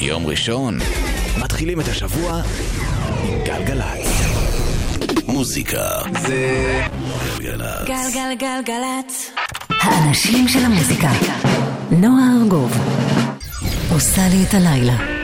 יום ראשון, מתחילים את השבוע עם גלגלצ. מוזיקה זה גלגלצ. גלגלגלגלצ. האנשים של המוזיקה. נועה ארגוב עושה לי את הלילה.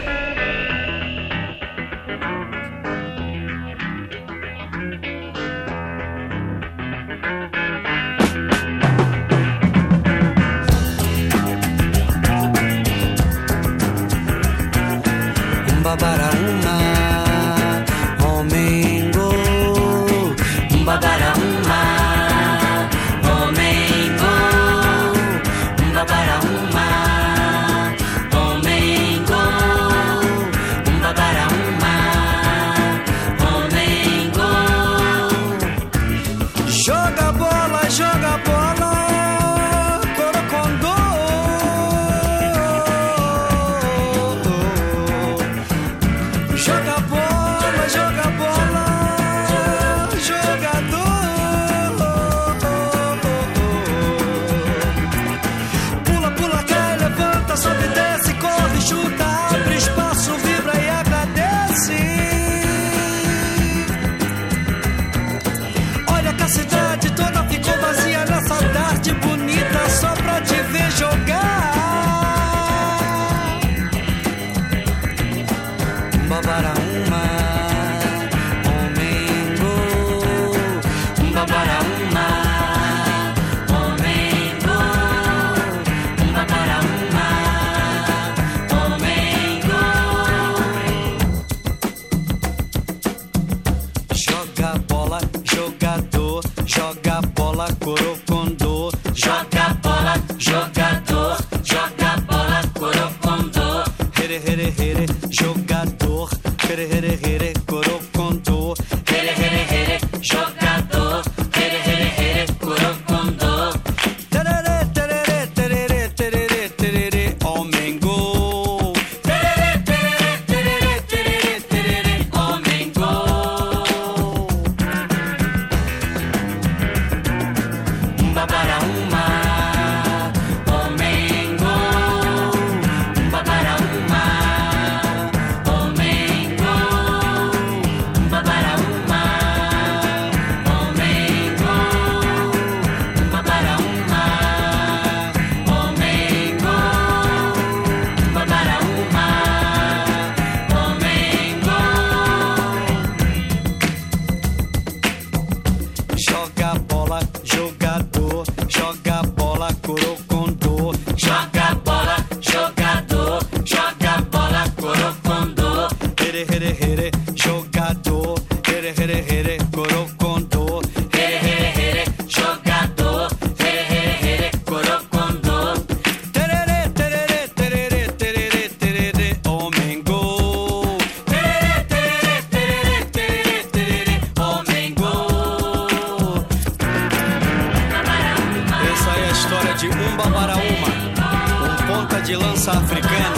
Juveno,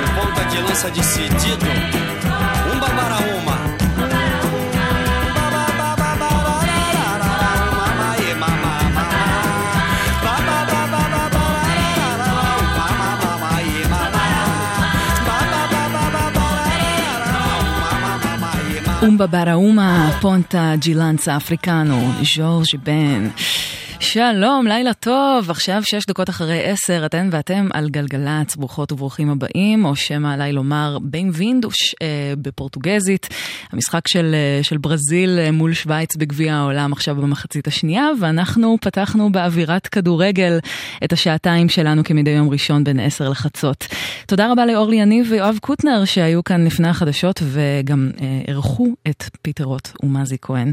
um ponta de lança decidido, um babara uma. Umba Barauma, ponta de lança africano, George Ben. שלום, לילה טוב, עכשיו שש דקות אחרי עשר, אתן ואתם על גלגלצ, ברוכות וברוכים הבאים, או שמא עליי לומר בין וינדוש אה, בפורטוגזית, המשחק של, אה, של ברזיל אה, מול שווייץ בגביע העולם עכשיו במחצית השנייה, ואנחנו פתחנו באווירת כדורגל את השעתיים שלנו כמדי יום ראשון בין עשר לחצות. תודה רבה לאורלי יניב ויואב קוטנר שהיו כאן לפני החדשות וגם אה, אירחו את פיטר ומזי כהן.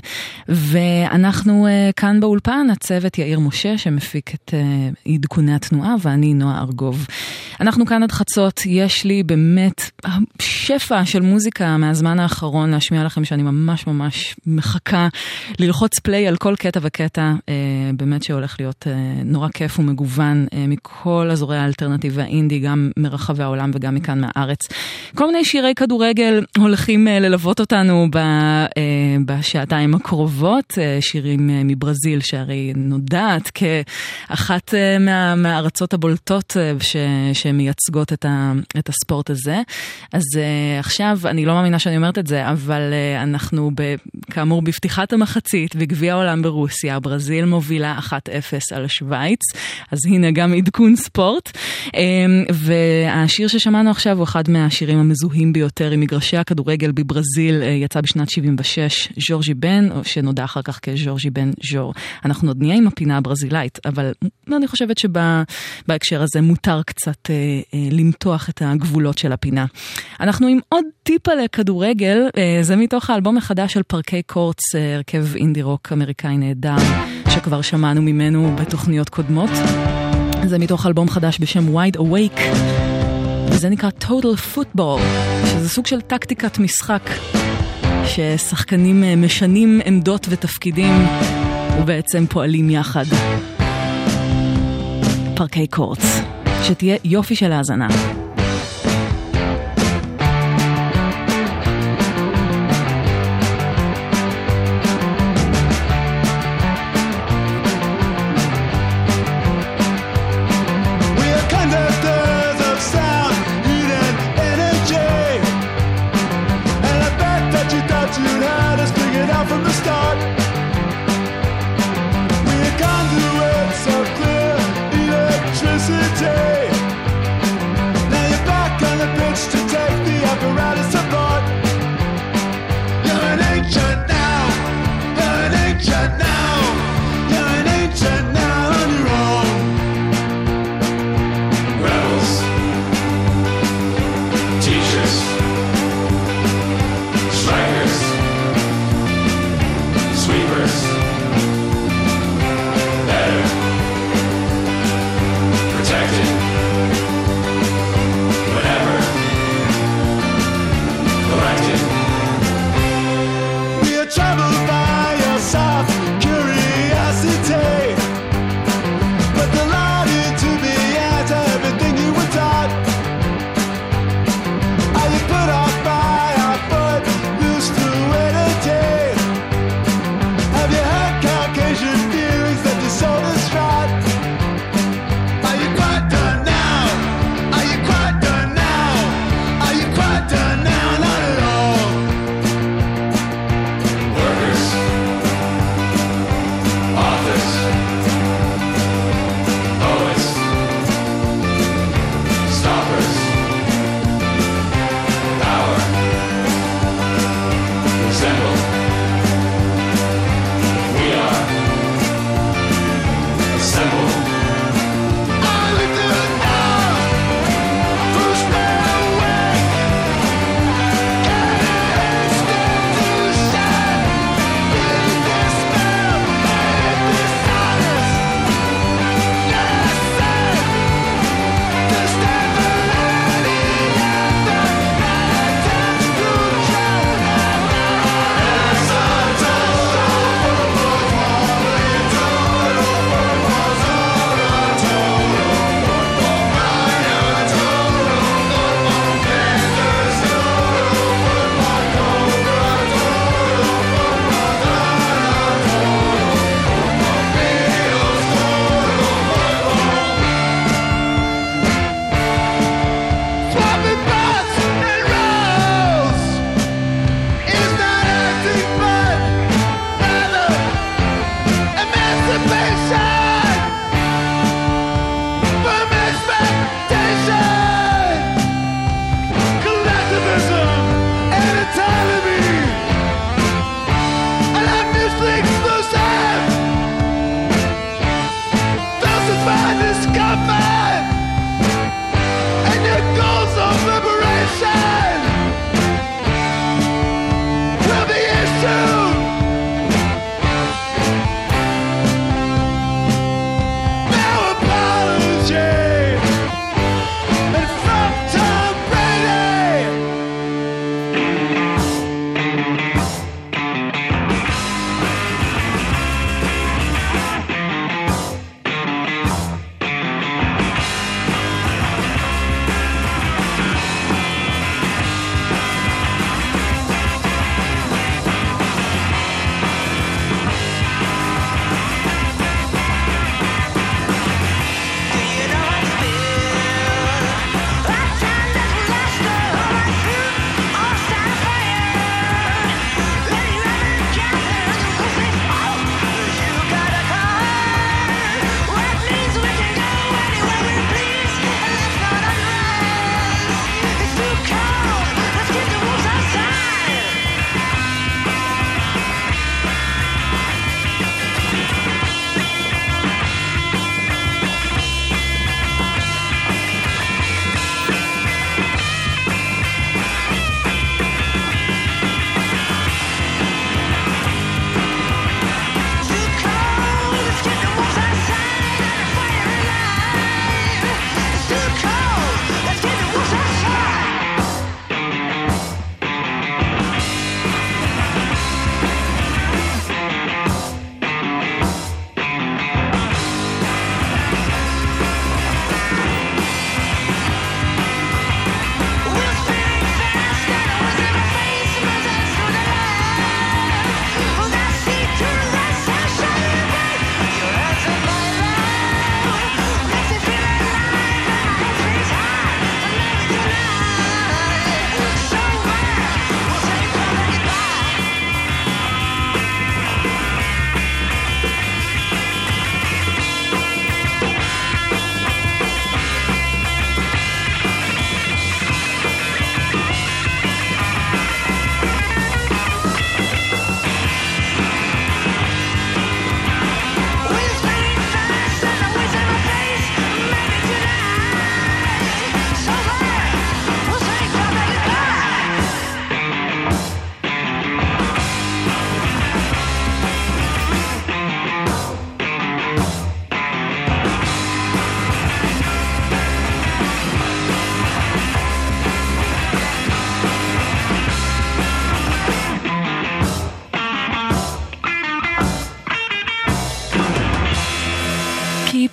ואנחנו אה, כאן באולפן, הצוות יאיר משה שמפיק את uh, עדכוני התנועה ואני נועה ארגוב. אנחנו כאן עד חצות, יש לי באמת שפע של מוזיקה מהזמן האחרון להשמיע לכם שאני ממש ממש מחכה ללחוץ פליי על כל קטע וקטע, uh, באמת שהולך להיות uh, נורא כיף ומגוון מכל אזורי האלטרנטיב והאינדי, גם מרחבי העולם וגם מכאן מהארץ. כל מיני שירי כדורגל הולכים ללוות אותנו בשעתיים הקרובות, שירים מברזיל שהרי נודע יודעת כאחת מה, מהארצות הבולטות ש, שמייצגות את, ה, את הספורט הזה. אז עכשיו, אני לא מאמינה שאני אומרת את זה, אבל אנחנו ב, כאמור בפתיחת המחצית בגביע העולם ברוסיה, ברזיל מובילה 1-0 על שווייץ, אז הנה גם עדכון ספורט. והשיר ששמענו עכשיו הוא אחד מהשירים המזוהים ביותר עם מגרשי הכדורגל בברזיל, יצא בשנת 76, ז'ורג'י בן, שנודע אחר כך כז'ורג'י בן ז'ור. אנחנו עוד נהיה עם הפינה הברזילאית, אבל אני חושבת שבהקשר הזה מותר קצת אה, אה, למתוח את הגבולות של הפינה. אנחנו עם עוד טיפה לכדורגל, אה, זה מתוך האלבום החדש של פארקי קורטס, אה, הרכב אינדי רוק אמריקאי נהדר, שכבר שמענו ממנו בתוכניות קודמות. זה מתוך אלבום חדש בשם Wide Awake, וזה נקרא Total Football, שזה סוג של טקטיקת משחק, ששחקנים אה, משנים עמדות ותפקידים ובעצם פועלים יחד. פארקי קורטס, שתהיה יופי של האזנה.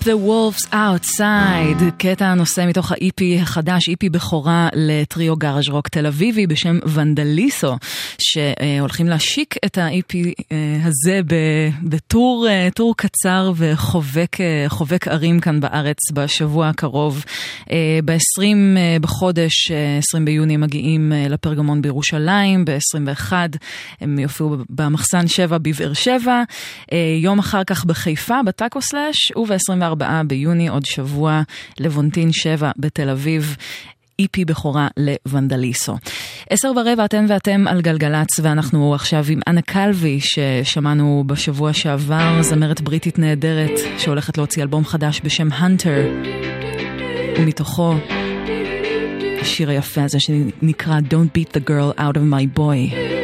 The Wolves Outside, קטע הנושא מתוך ה-EP החדש, EP בכורה לטריו גאראז' רוק תל אביבי בשם ונדליסו, שהולכים להשיק את ה-EP אה, הזה בטור אה, קצר וחובק ערים כאן בארץ בשבוע הקרוב. אה, ב-20 בחודש, 20 ביוני, מגיעים לפרגמון בירושלים, ב-21 הם יופיעו במחסן 7 בבאר שבע, יום אחר כך בחיפה, בטאקו סלאש, וב-24 ביוני, עוד שבוע, לבונטין 7 בתל אביב. איפי בכורה לוונדליסו. עשר ורבע אתם ואתם על גלגלצ, ואנחנו עכשיו עם אנה קלוי, ששמענו בשבוע שעבר, זמרת בריטית נהדרת, שהולכת להוציא אלבום חדש בשם הנטר, ומתוכו השיר היפה הזה שנקרא Don't beat the girl out of my boy.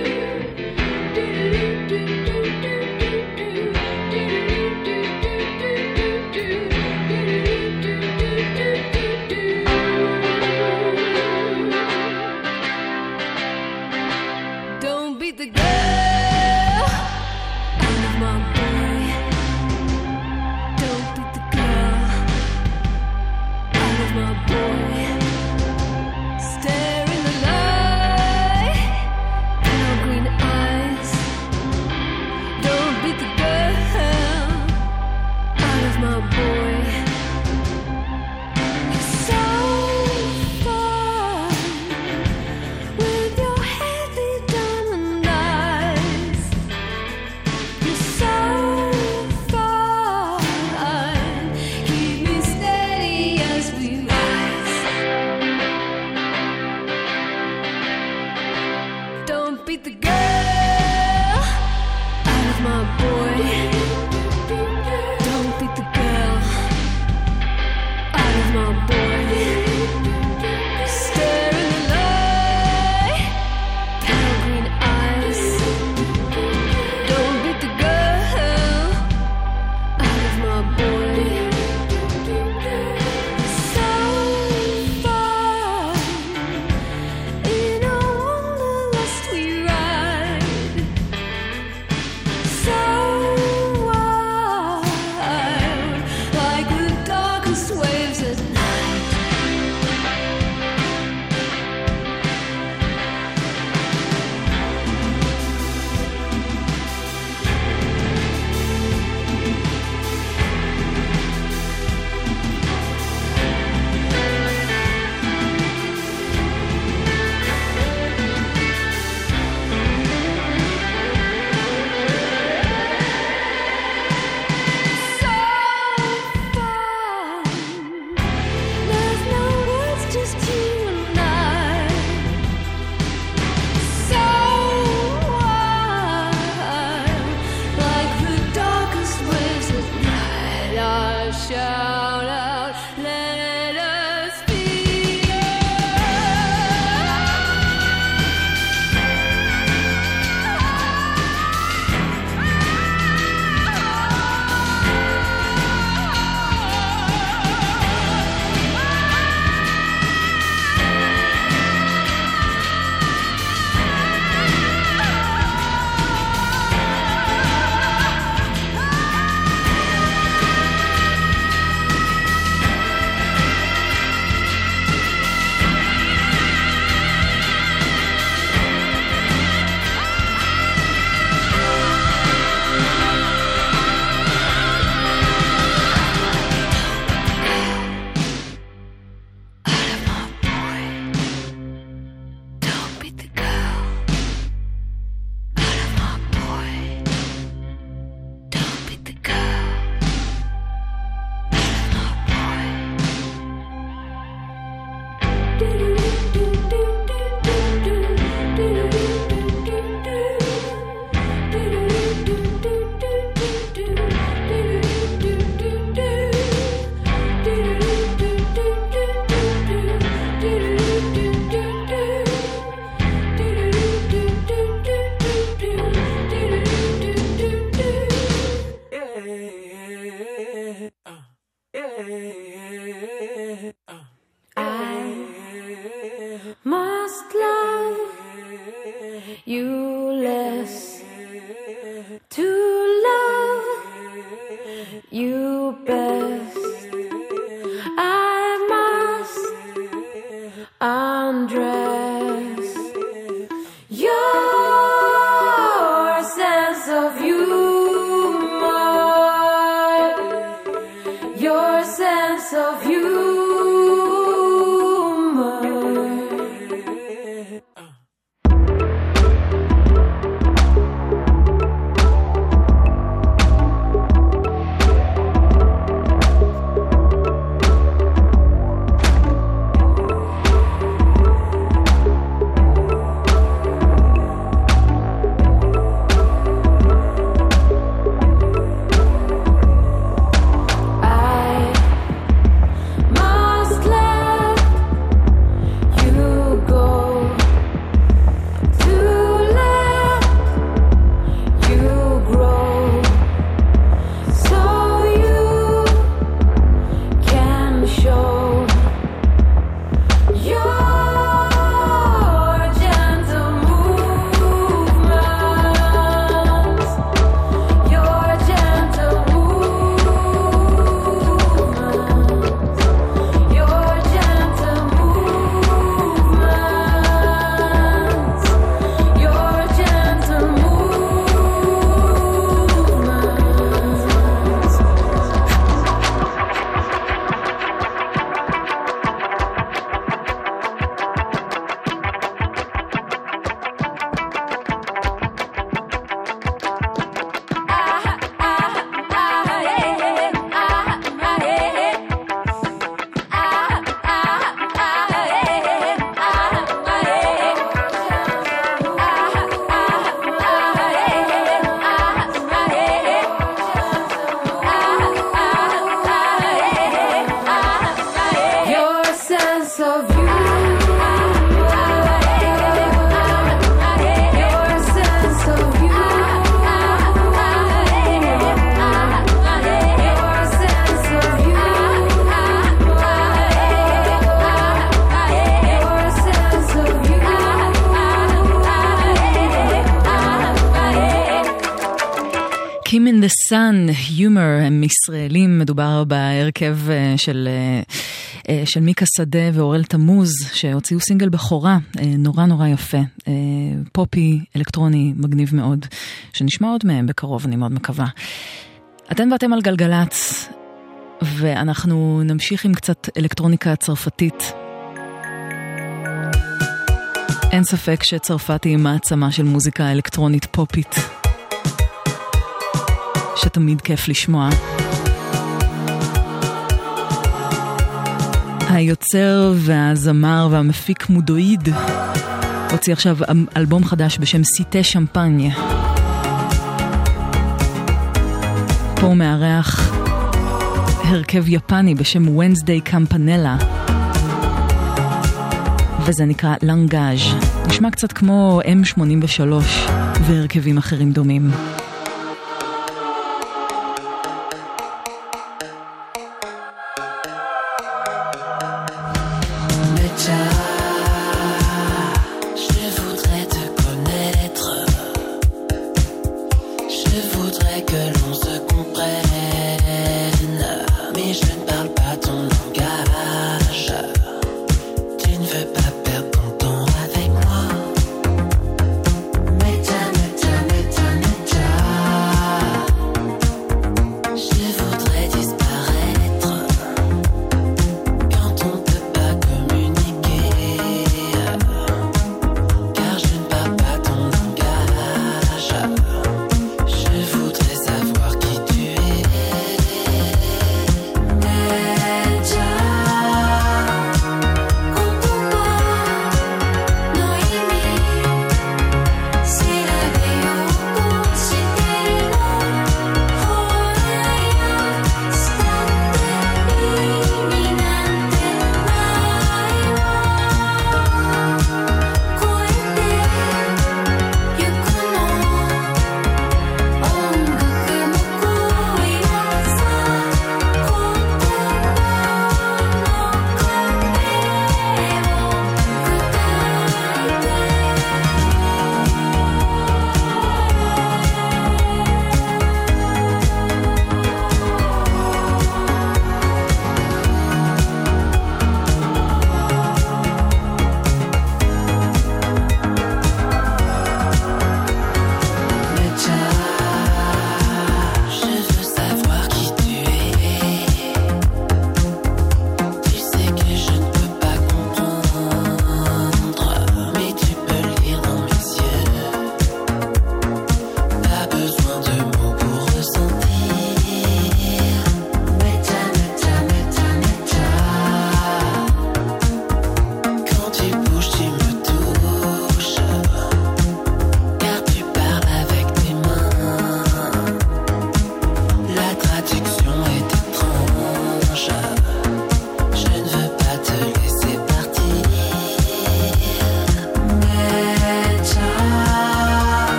סאן, יומר, הם ישראלים, מדובר בהרכב אה, של, אה, אה, של מיקה שדה ואורל תמוז, שהוציאו סינגל בכורה, נורא נורא יפה, פופי, אלקטרוני, מגניב מאוד, שנשמע עוד מהם בקרוב, אני מאוד מקווה. אתן ואתם על גלגלצ, ואנחנו נמשיך עם קצת אלקטרוניקה צרפתית. אין ספק שצרפת היא מעצמה של מוזיקה אלקטרונית פופית. שתמיד כיף לשמוע. היוצר והזמר והמפיק מודואיד הוציא עכשיו אלבום חדש בשם סיטה שמפניה. פה הוא מארח הרכב יפני בשם Wednesday קמפנלה וזה נקרא לנגאז' נשמע קצת כמו M83 והרכבים אחרים דומים.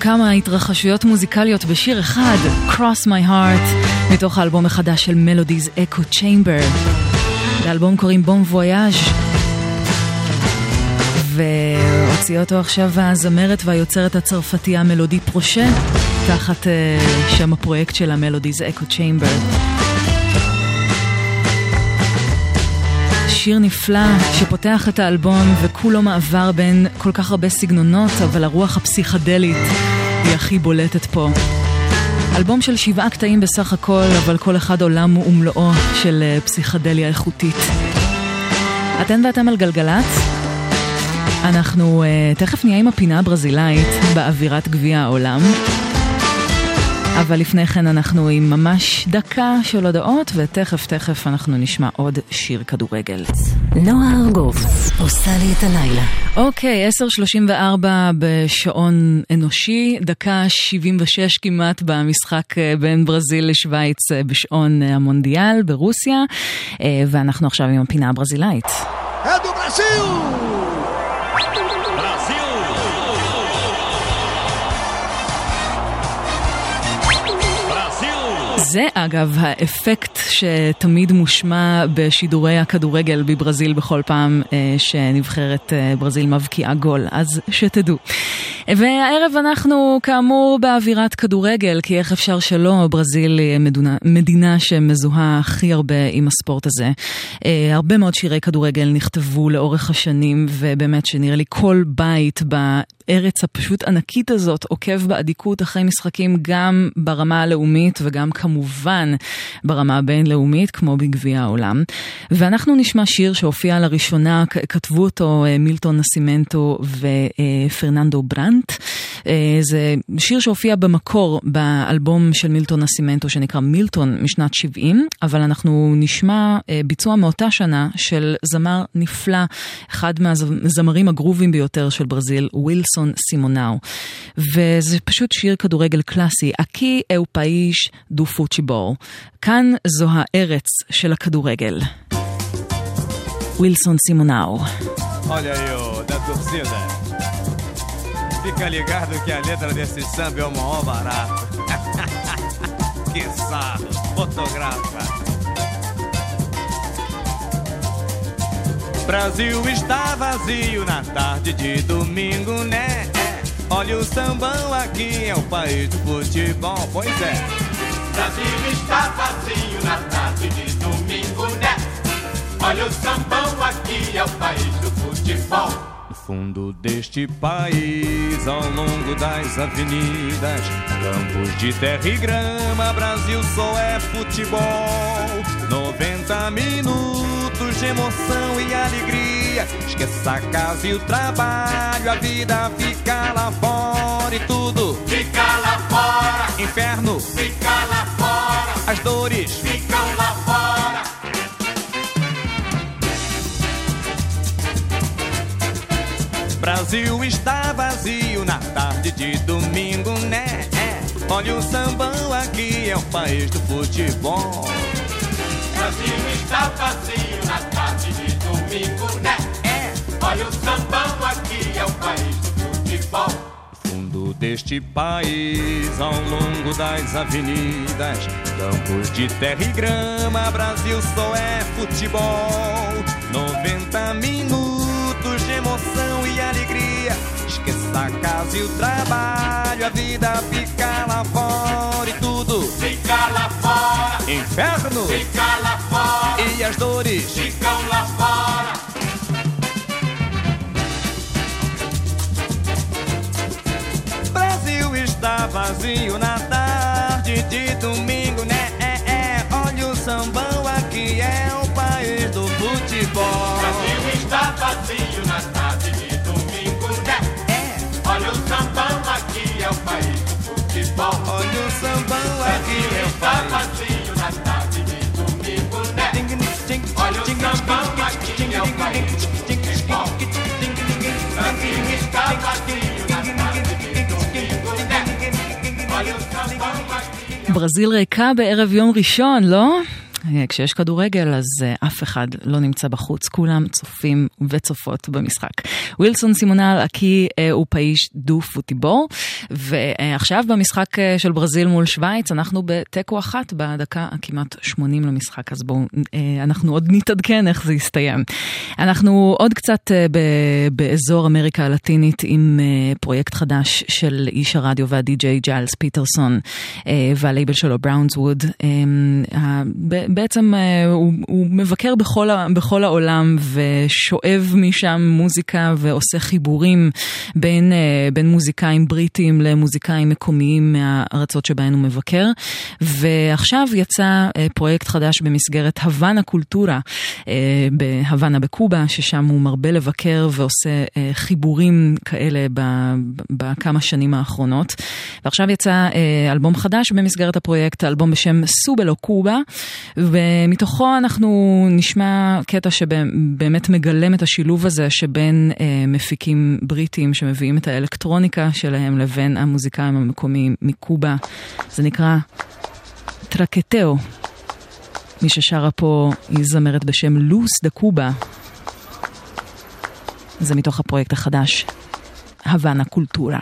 כמה התרחשויות מוזיקליות בשיר אחד, Cross My Heart, מתוך האלבום החדש של Melodies Echo Chamber. לאלבום קוראים בום וויאז' והוציא אותו עכשיו הזמרת והיוצרת הצרפתייה מלודי פרושה, תחת uh, שם הפרויקט של המלודיז אקו צ'יימבר. שיר נפלא שפותח את האלבום וכולו מעבר בין כל כך הרבה סגנונות, אבל הרוח הפסיכדלית היא הכי בולטת פה. אלבום של שבעה קטעים בסך הכל, אבל כל אחד עולם ומלואו של אה, פסיכדליה איכותית. אתן ואתם על גלגלצ? אנחנו uh, תכף נהיה עם הפינה הברזילאית באווירת גביע העולם. אבל לפני כן אנחנו עם ממש דקה של הודעות, ותכף תכף אנחנו נשמע עוד שיר כדורגל. נועה ארגוב עושה לי את הלילה. אוקיי, 10.34 בשעון אנושי, דקה 76 כמעט במשחק אה, בין ברזיל לשוויץ אה, בשעון המונדיאל ברוסיה, ואנחנו עכשיו עם הפינה הברזילאית. אדו ברזיל! זה אגב האפקט שתמיד מושמע בשידורי הכדורגל בברזיל בכל פעם אה, שנבחרת אה, ברזיל מבקיעה גול, אז שתדעו. והערב אנחנו כאמור באווירת כדורגל, כי איך אפשר שלא, ברזיל היא מדינה, מדינה שמזוהה הכי הרבה עם הספורט הזה. אה, הרבה מאוד שירי כדורגל נכתבו לאורך השנים, ובאמת שנראה לי כל בית בארץ הפשוט ענקית הזאת עוקב באדיקות אחרי משחקים גם ברמה הלאומית וגם כמובן ברמה הבינלאומית, כמו בגביע העולם. ואנחנו נשמע שיר שהופיע לראשונה, כתבו אותו אה, מילטון נסימנטו ופרננדו ברנט. אה, זה שיר שהופיע במקור באלבום של מילטון נסימנטו שנקרא מילטון משנת 70, אבל אנחנו נשמע אה, ביצוע מאותה שנה של זמר נפלא, אחד מהזמרים הגרובים ביותר של ברזיל, ווילסון סימונאו. וזה פשוט שיר כדורגל קלאסי, אקי אהו פאיש דו פוצ'יבור. כאן זו הארץ של הכדורגל. ווילסון סימונאו. Olha aí, ô, da torcida. Fica ligado que a letra desse samba é o maior barato. que sarro, fotografa. Brasil está vazio na tarde de domingo, né? Olha o sambão aqui, é o país do futebol, pois é. Brasil está vazio na tarde de domingo, né? Olha o sambão aqui, é o país do futebol. No fundo deste país, ao longo das avenidas, campos de terra e grama, Brasil só é futebol. 90 minutos de emoção e alegria. Esqueça a casa e o trabalho, a vida fica lá fora e tudo fora, inferno, fica lá fora, as dores. ficam lá fora. Brasil está vazio na tarde de domingo, né? É. Olha o sambão aqui, é o país do futebol. Brasil está vazio na tarde de domingo, né? É. Olha o sambão aqui, é o país do futebol. Fundo deste país, ao longo das avenidas, campos de terra e grama, Brasil só é futebol. 90 minutos de emoção e alegria. Esqueça a casa e o trabalho, a vida fica lá fora e tudo. Fica lá fora, Inferno fica lá fora, e as dores. ficam lá fora. Está vazio na tarde de domingo, né? É, é. Olha o sambão aqui, é o país do futebol. Brasil está vazio na tarde de domingo, né? É. Olha o sambão aqui, é o país do futebol. Olha o sambão aqui, é o país. vazio na ברזיל ריקה בערב יום ראשון, לא? אה, כשיש כדורגל אז אה, אף אחד לא נמצא בחוץ, כולם צופים וצופות במשחק. ווילסון סימונל אקי אה, הוא פאיש דו פוטיבור, ועכשיו במשחק של ברזיל מול שווייץ אנחנו בתיקו אחת בדקה הכמעט 80 למשחק, אז בואו, אנחנו עוד נתעדכן איך זה יסתיים. אנחנו עוד קצת באזור אמריקה הלטינית עם פרויקט חדש של איש הרדיו והדי-ג'יי ג'יילס פיטרסון והלייבל שלו בראונס ווד. בעצם אה, הוא, הוא מבקר בכל, בכל העולם ושואב משם מוזיקה ועושה חיבורים בין, אה, בין מוזיקאים בריטים למוזיקאים מקומיים מהארצות שבהן הוא מבקר. ועכשיו יצא אה, פרויקט חדש במסגרת הוואנה קולטורה בהוואנה בקובה, ששם הוא מרבה לבקר ועושה חיבורים כאלה בכמה שנים האחרונות. ועכשיו יצא אלבום חדש במסגרת הפרויקט, אלבום בשם סובלו קובה. ומתוכו אנחנו נשמע קטע שבאמת מגלם את השילוב הזה שבין אה, מפיקים בריטים שמביאים את האלקטרוניקה שלהם לבין המוזיקאים המקומיים מקובה. זה נקרא טרקטאו. מי ששרה פה היא זמרת בשם לוס דה קובה. זה מתוך הפרויקט החדש, הוואנה קולטורה.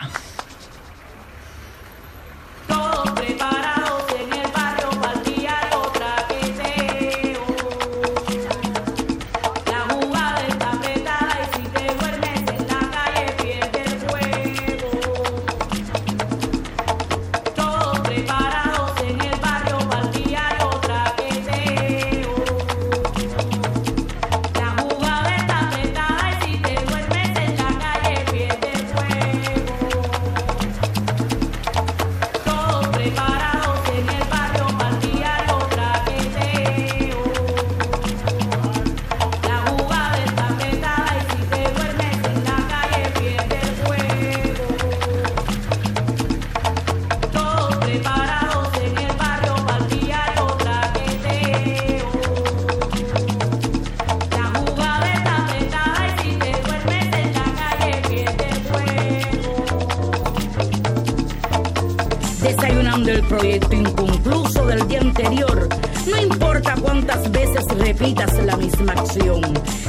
día anterior. No importa cuántas veces repitas la misma acción,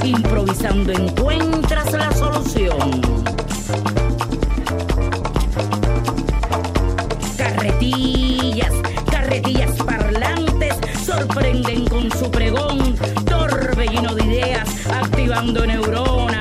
improvisando encuentras la solución. Carretillas, carretillas parlantes sorprenden con su pregón, torbellino de ideas, activando neuronas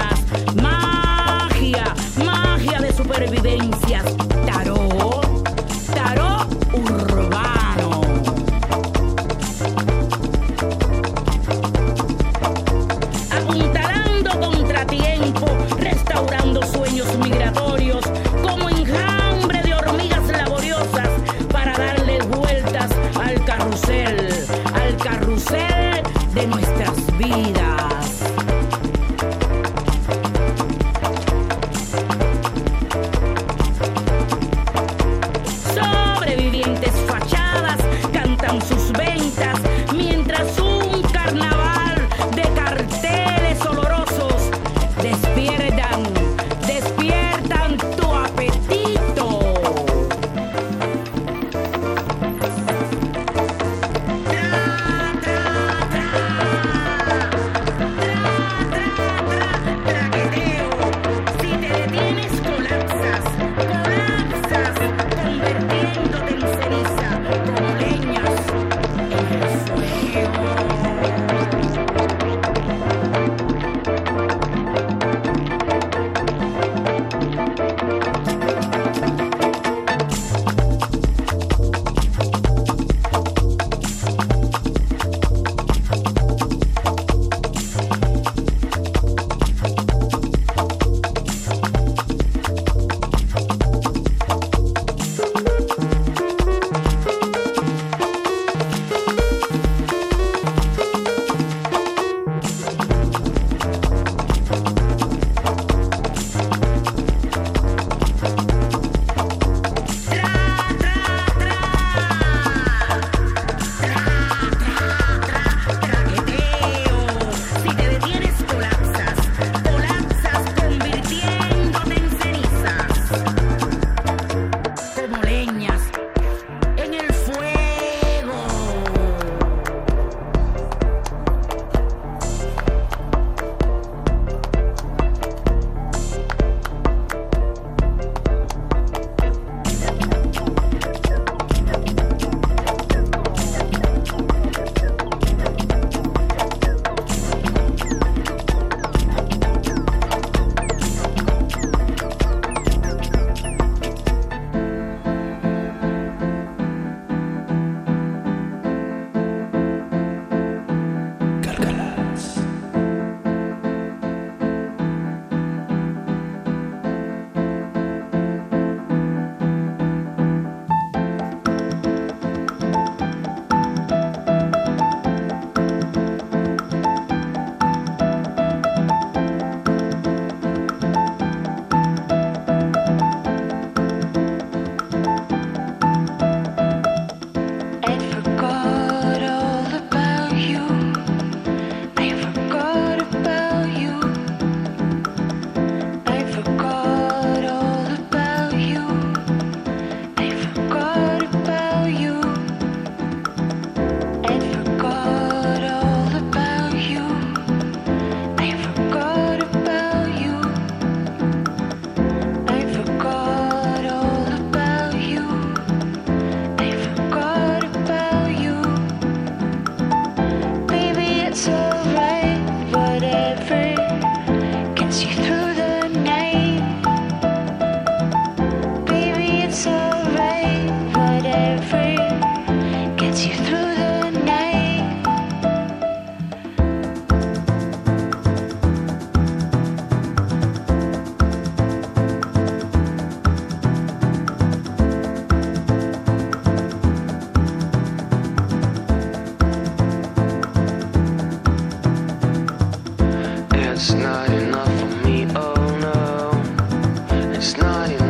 on.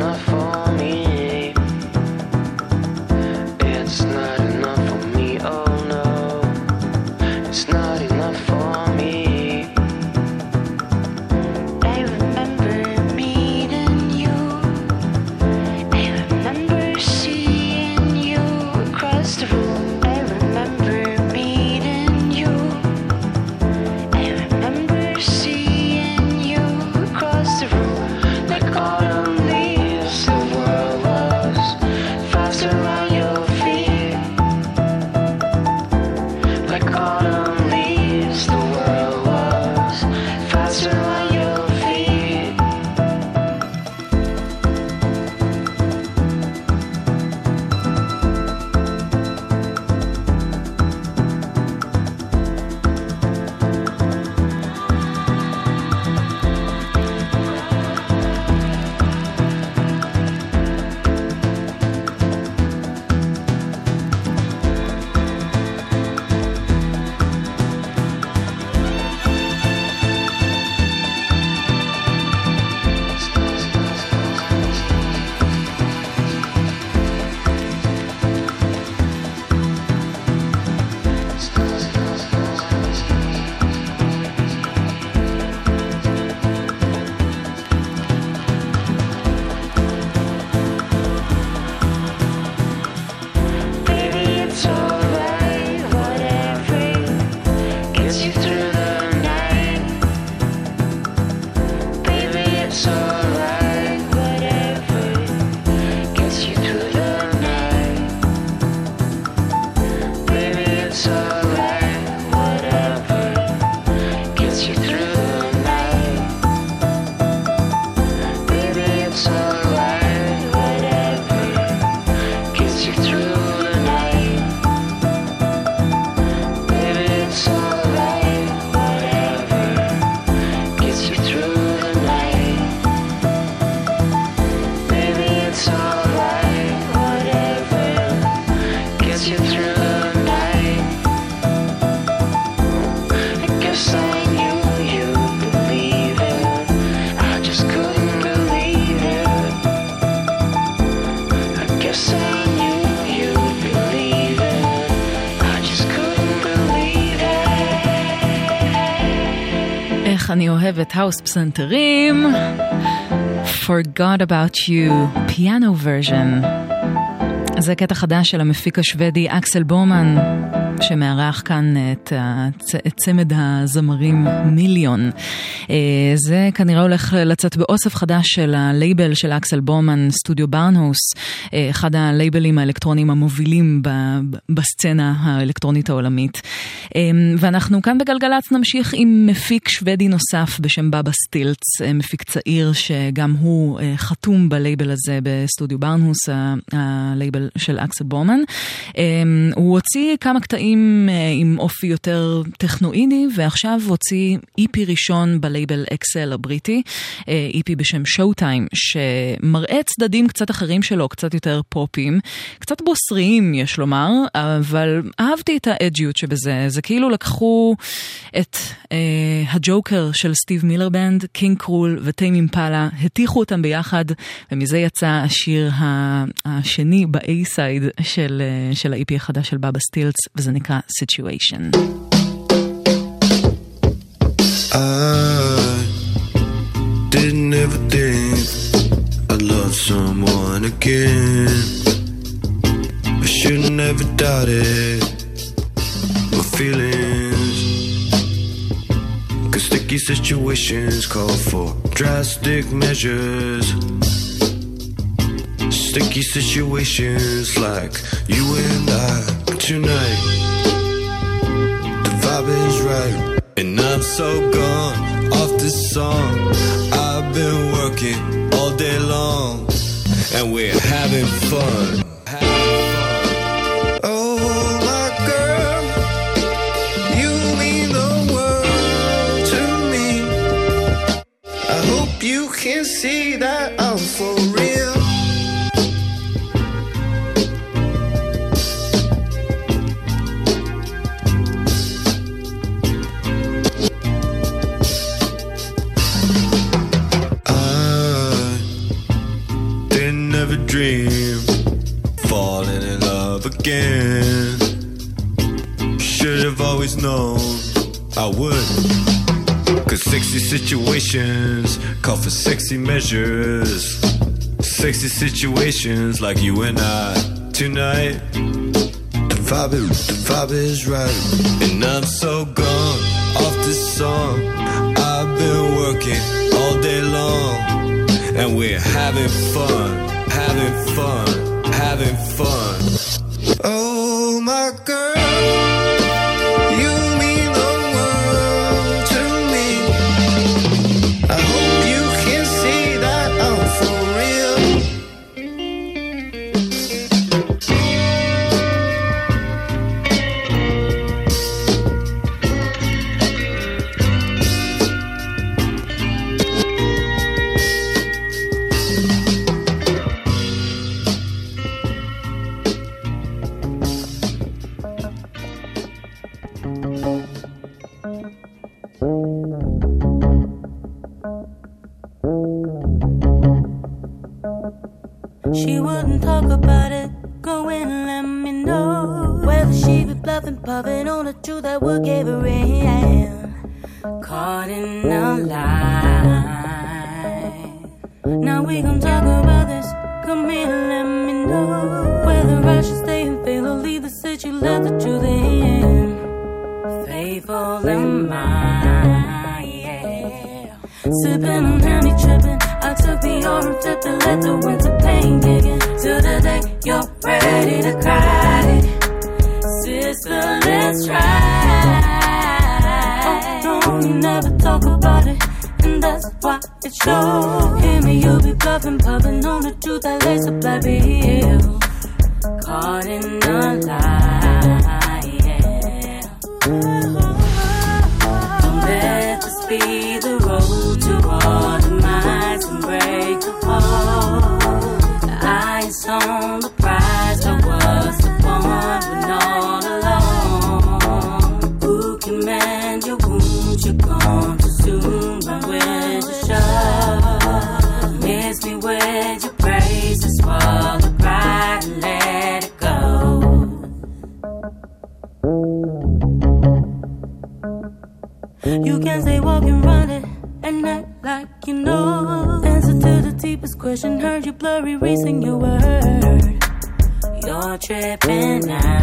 אני אוהבת house פסנתרים. Forgot About You, piano version. זה קטע חדש של המפיק השוודי אקסל בומן. שמארח כאן את, הצ... את צמד הזמרים Miljon. אה, זה כנראה הולך לצאת באוסף חדש של הלייבל של אקסל בומן, סטודיו ברנהוס, אה, אחד הלייבלים האלקטרוניים המובילים בסצנה האלקטרונית העולמית. אה, ואנחנו כאן בגלגלצ נמשיך עם מפיק שוודי נוסף בשם בבא סטילץ, מפיק צעיר שגם הוא חתום בלייבל הזה בסטודיו ברנהוס, הלייבל של אקסל בומן. הוא הוציא כמה קטעים אה, עם אופי יותר טכנואידי, ועכשיו הוציא EP ראשון בלייבל XL הבריטי, EP בשם Showtime, שמראה צדדים קצת אחרים שלו, קצת יותר פופיים, קצת בוסריים יש לומר, אבל אהבתי את ה edgy ות שבזה, זה כאילו לקחו את אה, The Joker של Steve Miller Band, King Krule ו Tame Impala, הטיחו אותם ביחד, ומזה יצא השיר השני ב-A-side של, אה, של ה-EP החדש של בבא סטילץ, וזה נקרא Situation. I didn't ever think I'd love someone again. I should never doubted feelings. Cause sticky situations call for drastic measures. Sticky situations like you and I tonight The vibe is right. And I'm so gone off this song. I've been working all day long, and we're having fun. Can see that I'm for real. I didn't ever dream, falling in love again. Should have always known I would. Sexy situations call for sexy measures. Sexy situations like you and I tonight. The vibe is, the vibe is right. And I'm so gone off this song. I've been working all day long. And we're having fun having fun, having fun. Oh, my girl. She wouldn't talk about it. Go and let me know whether she be bluffing, puffing on the truth that would give her in. Caught in a lie. Now we gon' talk about this. Come here, let me know whether I should stay and fail or leave the city. Let the truth in. Faithful am I, yeah. Sipping on honey, tripping orange, flipped and let the winter pain kick in. Till the day you're ready to cry. Sister, let's try. Oh, no, you never talk about it. And that's why it shows. Hear me, you'll be bluffing, puffing on the truth that lays a black hill. Caught in a lie, and I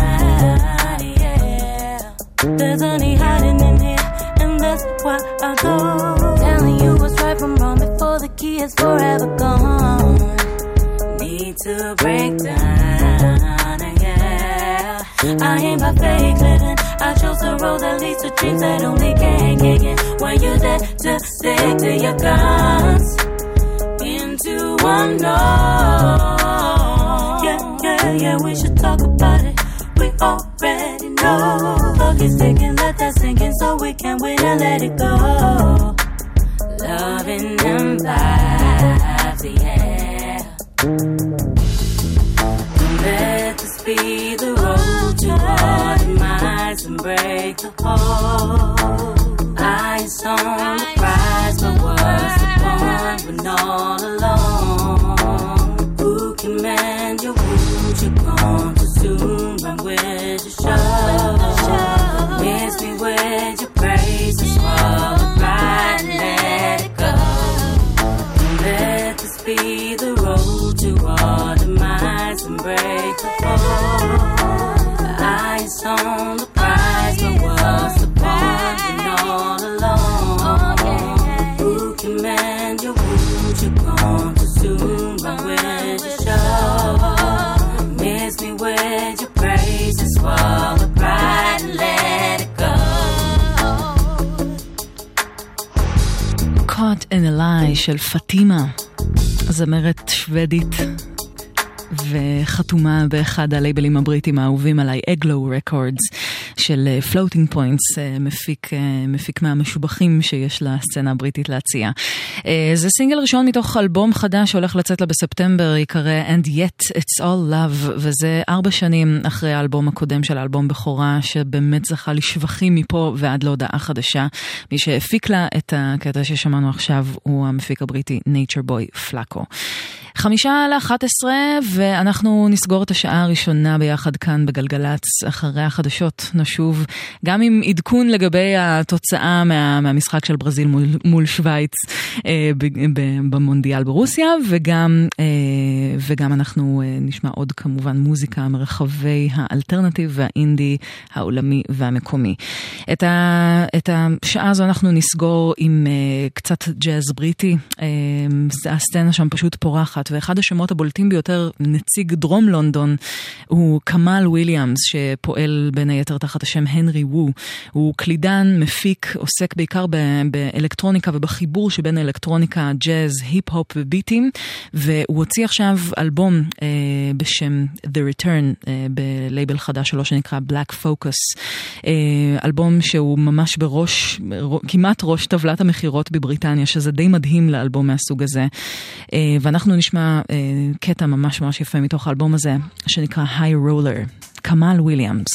שוודית וחתומה באחד הלייבלים הבריטים האהובים עליי, Eglo Records של Floating Points, מפיק, אה, מפיק מהמשובחים שיש לסצנה הבריטית להציע. אה, זה סינגל ראשון מתוך אלבום חדש שהולך לצאת לה בספטמבר, ייקרא And Yet It's All Love, וזה ארבע שנים אחרי האלבום הקודם של האלבום בכורה, שבאמת זכה לשבחים מפה ועד להודעה חדשה. מי שהפיק לה את הקטע ששמענו עכשיו הוא המפיק הבריטי Nature Boy Flako. חמישה לאחת עשרה, ואנחנו נסגור את השעה הראשונה ביחד כאן בגלגלצ, אחרי החדשות נשוב, גם עם עדכון לגבי התוצאה מה, מהמשחק של ברזיל מול, מול שווייץ במונדיאל ברוסיה, וגם, אה, וגם אנחנו אה, נשמע עוד כמובן מוזיקה מרחבי האלטרנטיב והאינדי העולמי והמקומי. את, ה, את השעה הזו אנחנו נסגור עם אה, קצת ג'אז בריטי, אה, הסצנה שם פשוט פורחת. ואחד השמות הבולטים ביותר, נציג דרום לונדון, הוא קמאל וויליאמס, שפועל בין היתר תחת השם Henry Wu. הוא קלידן, מפיק, עוסק בעיקר באלקטרוניקה ובחיבור שבין אלקטרוניקה, ג'אז, היפ-הופ וביטים, והוא הוציא עכשיו אלבום אה, בשם The Return, אה, בלייבל חדש שלו שנקרא Black Focus. אה, אלבום שהוא ממש בראש, כמעט ראש טבלת המכירות בבריטניה, שזה די מדהים לאלבום מהסוג הזה. אה, ואנחנו נשמע אה, קטע ממש ממש יפה מתוך האלבום הזה, שנקרא היי רולר, כמאל וויליאמס.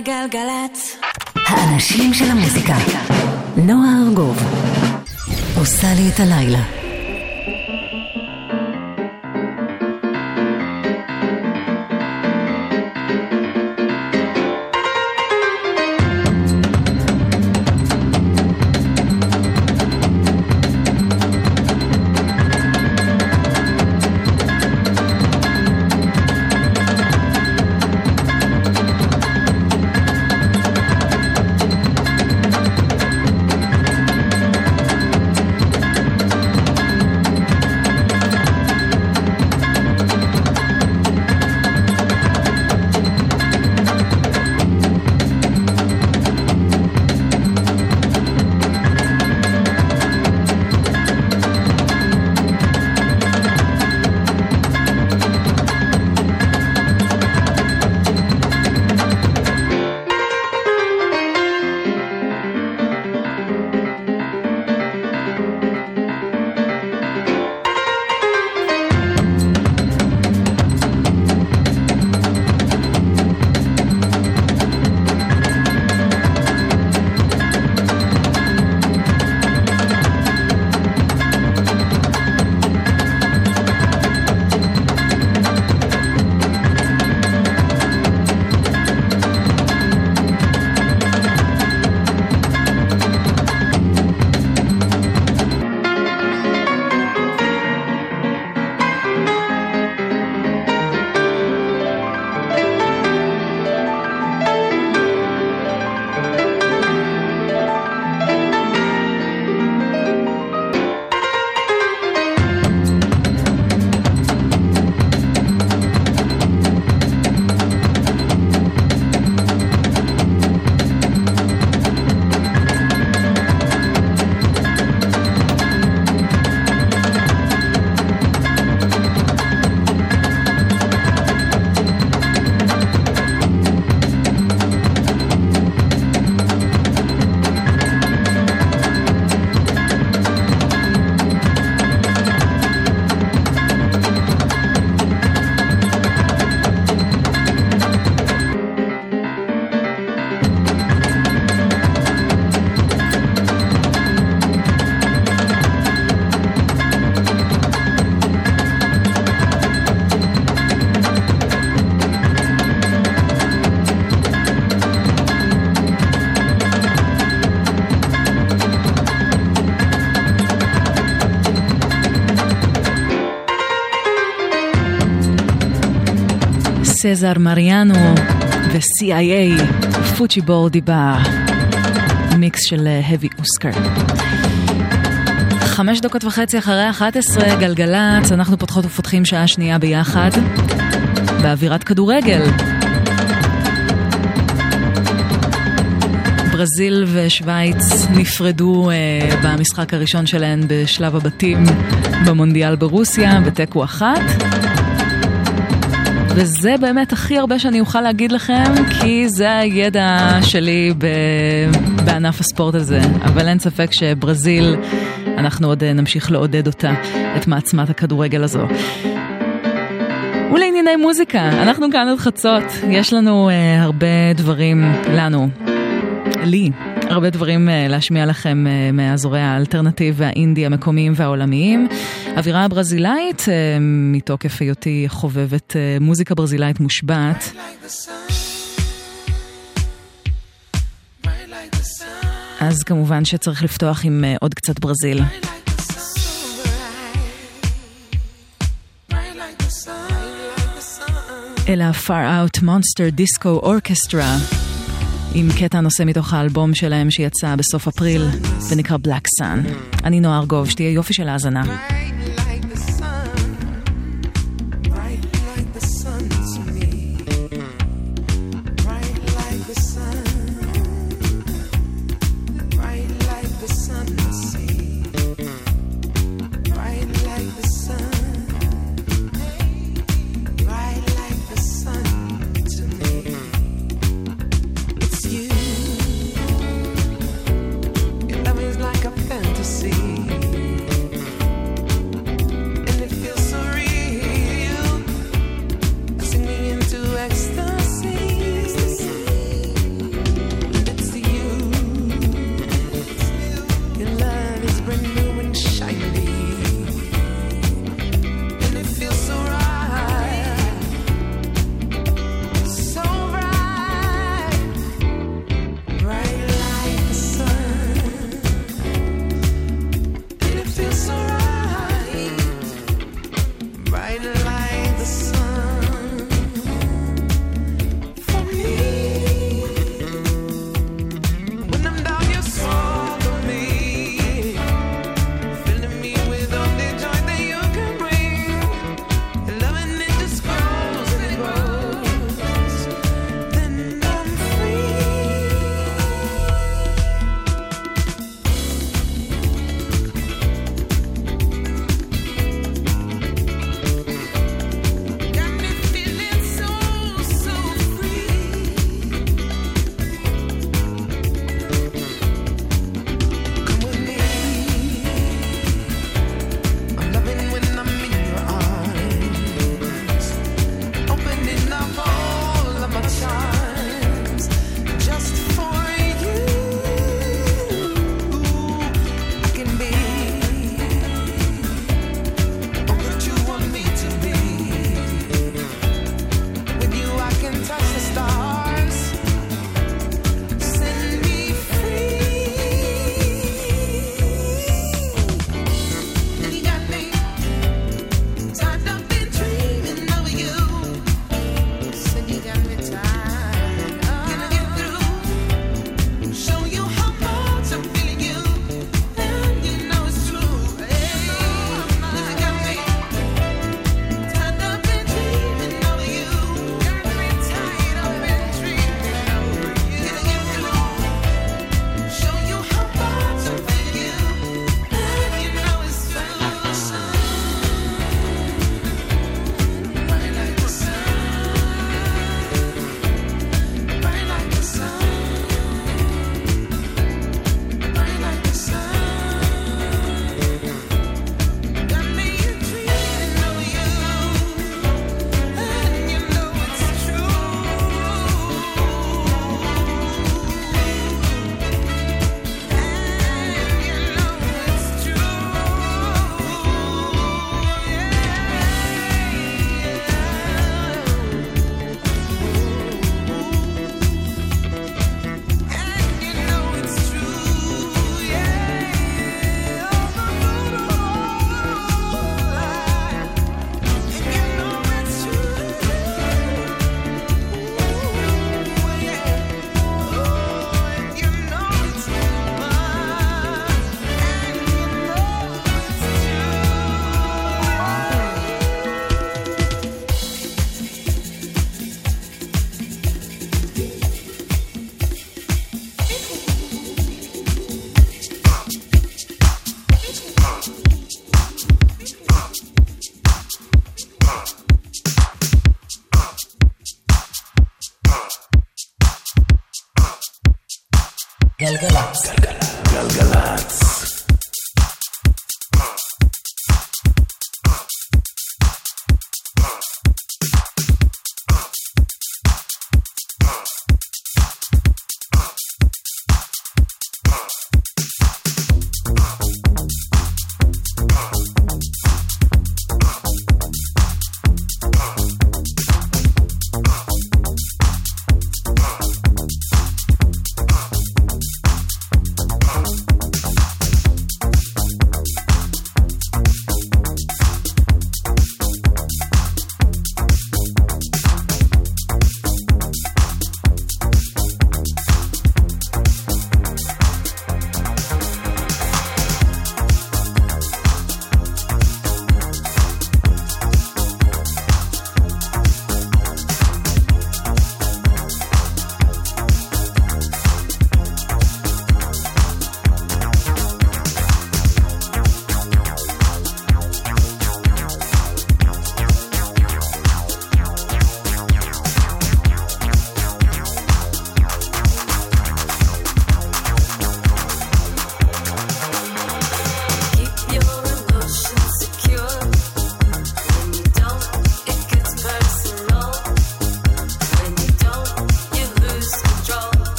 גלגלצ. האנשים של המוזיקה. נועה ארגוב עושה לי את הלילה. סזר מריאנו ו-CIA, פוצ'י בורדי במיקס של heavy אוסקר. חמש דקות וחצי אחרי 11, גלגלצ, אנחנו פותחות ופותחים שעה שנייה ביחד, באווירת כדורגל. ברזיל ושווייץ נפרדו uh, במשחק הראשון שלהן בשלב הבתים במונדיאל ברוסיה, בתיקו אחת. וזה באמת הכי הרבה שאני אוכל להגיד לכם, כי זה הידע שלי בענף הספורט הזה. אבל אין ספק שברזיל, אנחנו עוד נמשיך לעודד אותה, את מעצמת הכדורגל הזו. ולענייני מוזיקה, אנחנו כאן עד חצות, יש לנו uh, הרבה דברים, לנו, לי, הרבה דברים uh, להשמיע לכם uh, מאזורי האלטרנטיב והאינדי המקומיים והעולמיים. אווירה ברזילאית, uh, מתוקף היותי חובבת uh, מוזיקה ברזילאית מושבעת. אז כמובן שצריך לפתוח עם uh, עוד קצת ברזיל. אלה ה-Far Out Monster Disco Orchestra. עם קטע נושא מתוך האלבום שלהם שיצא בסוף אפריל ונקרא Black Sun. אני נועה ארגוב, שתהיה יופי של האזנה.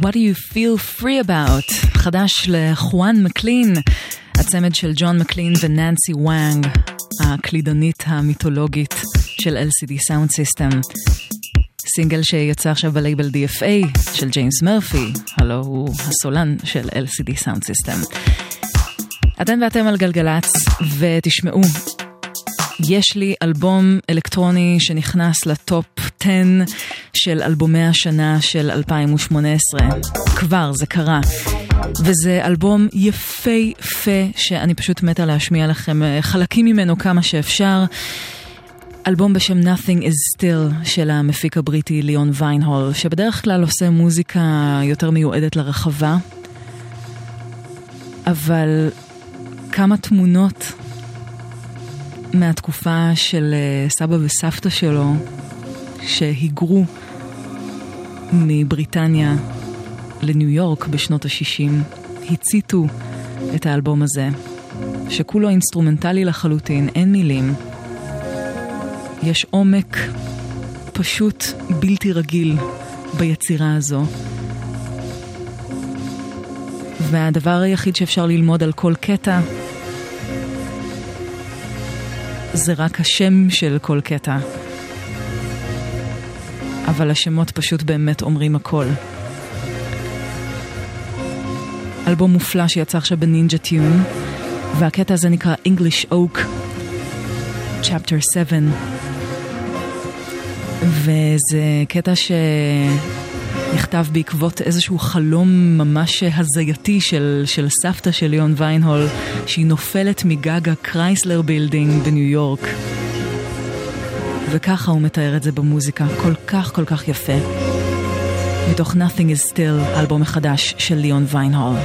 What do you feel free about? חדש ל The Juan MacLean, הצמד של ג'ון מקלין וננסי וואנג, הקלידנית המיתולוגית של LCD Soundsystem. סינגל שיוצא עכשיו בלייבל DFA של ג'יימס מרפי, הלו הוא הסולן של LCD Soundsystem. אתם ואתם על גלגלצ, ותשמעו, יש לי אלבום אלקטרוני שנכנס לטופ 10 של אלבומי השנה של 2018. כבר, זה קרה. וזה אלבום יפהפה שאני פשוט מתה להשמיע לכם אה, חלקים ממנו כמה שאפשר. אלבום בשם Nothing is Still של המפיק הבריטי ליאון ויינהול, שבדרך כלל עושה מוזיקה יותר מיועדת לרחבה, אבל כמה תמונות מהתקופה של אה, סבא וסבתא שלו שהיגרו מבריטניה לניו יורק בשנות ה-60, הציתו את האלבום הזה, שכולו אינסטרומנטלי לחלוטין, אין מילים. יש עומק פשוט בלתי רגיל ביצירה הזו. והדבר היחיד שאפשר ללמוד על כל קטע זה רק השם של כל קטע. אבל השמות פשוט באמת אומרים הכל. אלבום מופלא שיצא עכשיו בנינג'ה טיון, והקטע הזה נקרא English Oak, Chapter 7. וזה קטע שנכתב בעקבות איזשהו חלום ממש הזייתי של, של סבתא של ליאון ויינהול, שהיא נופלת מגג ה Chrysler Building בניו יורק. וככה הוא מתאר את זה במוזיקה, כל כך כל כך יפה. מתוך Nothing is Still, אלבומו החדש של ליאון ויינהול.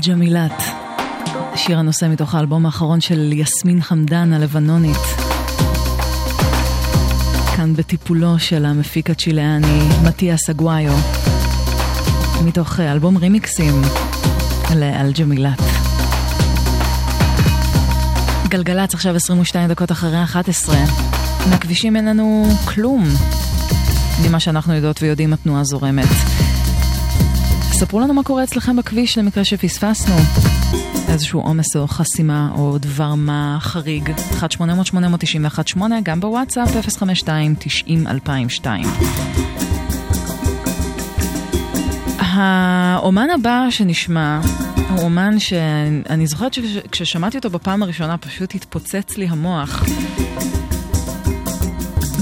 אל-ג'מילת, שיר הנושא מתוך האלבום האחרון של יסמין חמדן הלבנונית. כאן בטיפולו של המפיק הצ'יליאני מתיאס אגוויו, מתוך אלבום רימיקסים לאל-ג'מילת. גלגלצ עכשיו 22 דקות אחרי 11. מהכבישים אין לנו כלום. ממה שאנחנו יודעות ויודעים התנועה זורמת. ספרו לנו מה קורה אצלכם בכביש למקרה שפספסנו. איזשהו עומס או חסימה או דבר מה חריג. 1-800-891-8, גם בוואטסאפ 052-90-2002. האומן הבא שנשמע הוא אומן שאני זוכרת שכששמעתי אותו בפעם הראשונה פשוט התפוצץ לי המוח.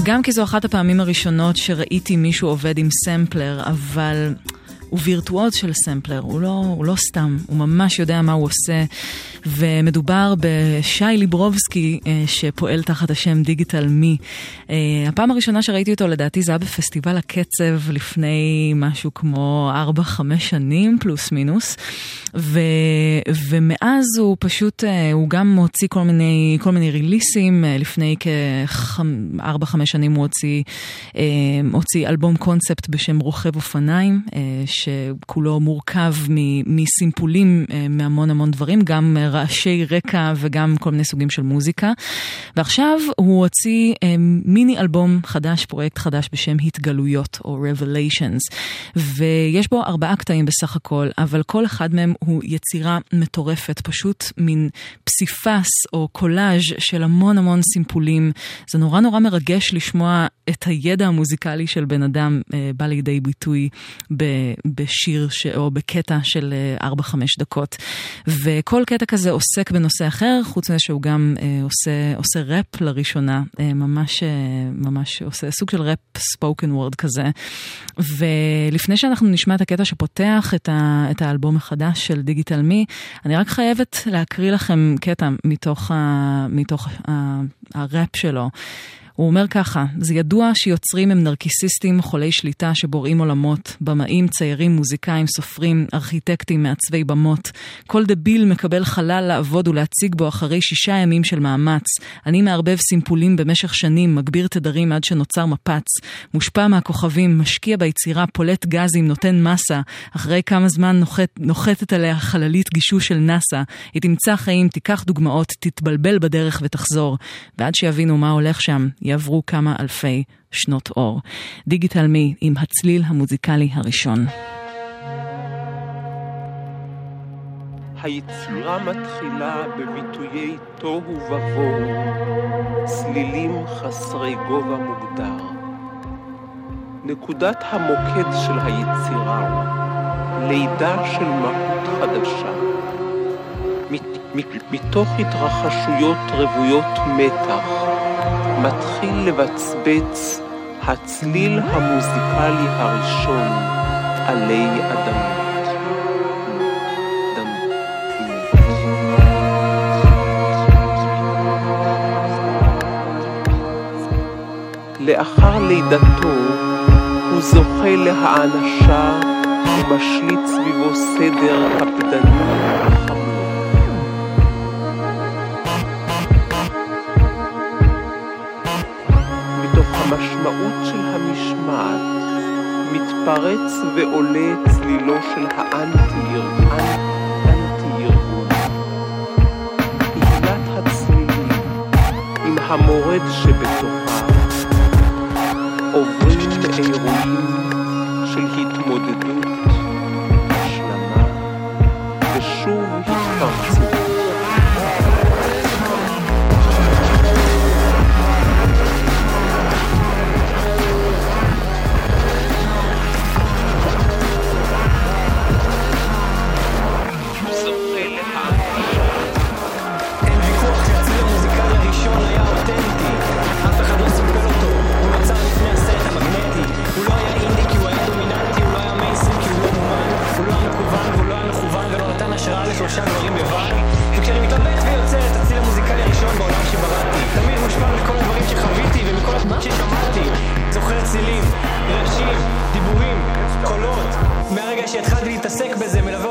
גם כי זו אחת הפעמים הראשונות שראיתי מישהו עובד עם סמפלר, אבל הוא וירטואוז של סמפלר, הוא לא, הוא לא סתם, הוא ממש יודע מה הוא עושה. ומדובר בשי ליברובסקי אה, שפועל תחת השם דיגיטל מי. אה, הפעם הראשונה שראיתי אותו לדעתי זה היה בפסטיבל הקצב לפני משהו כמו 4-5 שנים פלוס מינוס. ו, ומאז הוא פשוט, אה, הוא גם הוציא כל מיני, כל מיני ריליסים, לפני כ-4-5 שנים הוא הוציא, הוציא אלבום קונספט בשם רוכב אופניים, שכולו מורכב מסימפולים מהמון המון דברים, גם רעשי רקע וגם כל מיני סוגים של מוזיקה. ועכשיו הוא הוציא אה, מיני אלבום חדש, פרויקט חדש בשם התגלויות או Revelations. ויש בו ארבעה קטעים בסך הכל, אבל כל אחד מהם הוא יצירה מטורפת, פשוט מין פסיפס או קולאז' של המון המון סימפולים. זה נורא נורא מרגש לשמוע את הידע המוזיקלי של בן אדם אה, בא לידי ביטוי בשיר ש, או בקטע של 4-5 אה, דקות. וכל קטע כזה הזה עוסק בנושא אחר, חוץ מזה שהוא גם אה, עושה, עושה ראפ לראשונה, אה, ממש, אה, ממש עושה סוג של ראפ ספוקן וורד כזה. ולפני שאנחנו נשמע את הקטע שפותח את, ה, את האלבום החדש של דיגיטל מי, אני רק חייבת להקריא לכם קטע מתוך, ה, מתוך ה, הראפ שלו. הוא אומר ככה, זה ידוע שיוצרים הם נרקיסיסטים חולי שליטה שבוראים עולמות, במאים, ציירים, מוזיקאים, סופרים, ארכיטקטים, מעצבי במות. כל דביל מקבל חלל לעבוד ולהציג בו אחרי שישה ימים של מאמץ. אני מערבב סימפולים במשך שנים, מגביר תדרים עד שנוצר מפץ. מושפע מהכוכבים, משקיע ביצירה, פולט גזים, נותן מסה. אחרי כמה זמן נוחת, נוחתת עליה חללית גישוש של נאסא. היא תמצא חיים, תיקח דוגמאות, תתבלבל בדרך ותחזור. ועד שיבינו מה הולך שם, יעברו כמה אלפי שנות אור. דיגיטל מי עם הצליל המוזיקלי הראשון. היצירה מתחילה בביטויי תוהו ובוהו, צלילים חסרי גובה מוגדר. נקודת המוקד של היצירה, לידה של מהות חדשה. מתוך התרחשויות רוויות מתח, מתחיל לבצבץ הצליל המוזיקלי הראשון עלי אדמות. לאחר לידתו הוא זוכה להענשה ומשליט סביבו סדר קפדני המשמעות של המשמעת מתפרץ ועולה צלילו של האנטי-ארגון. המורד שבתוכה עוברים לאירועים צלילים, רעשים, דיבורים, קולות. מהרגע שהתחלתי להתעסק בזה, מלווה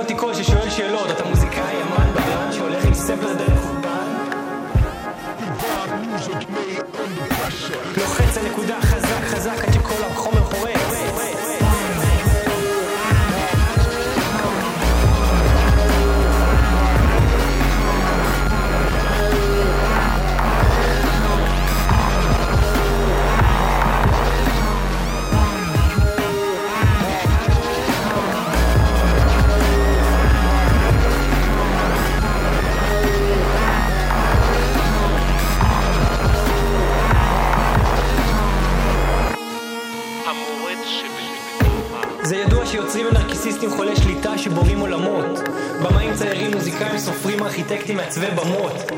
סופרים, ארכיטקטים, מעצבי במות.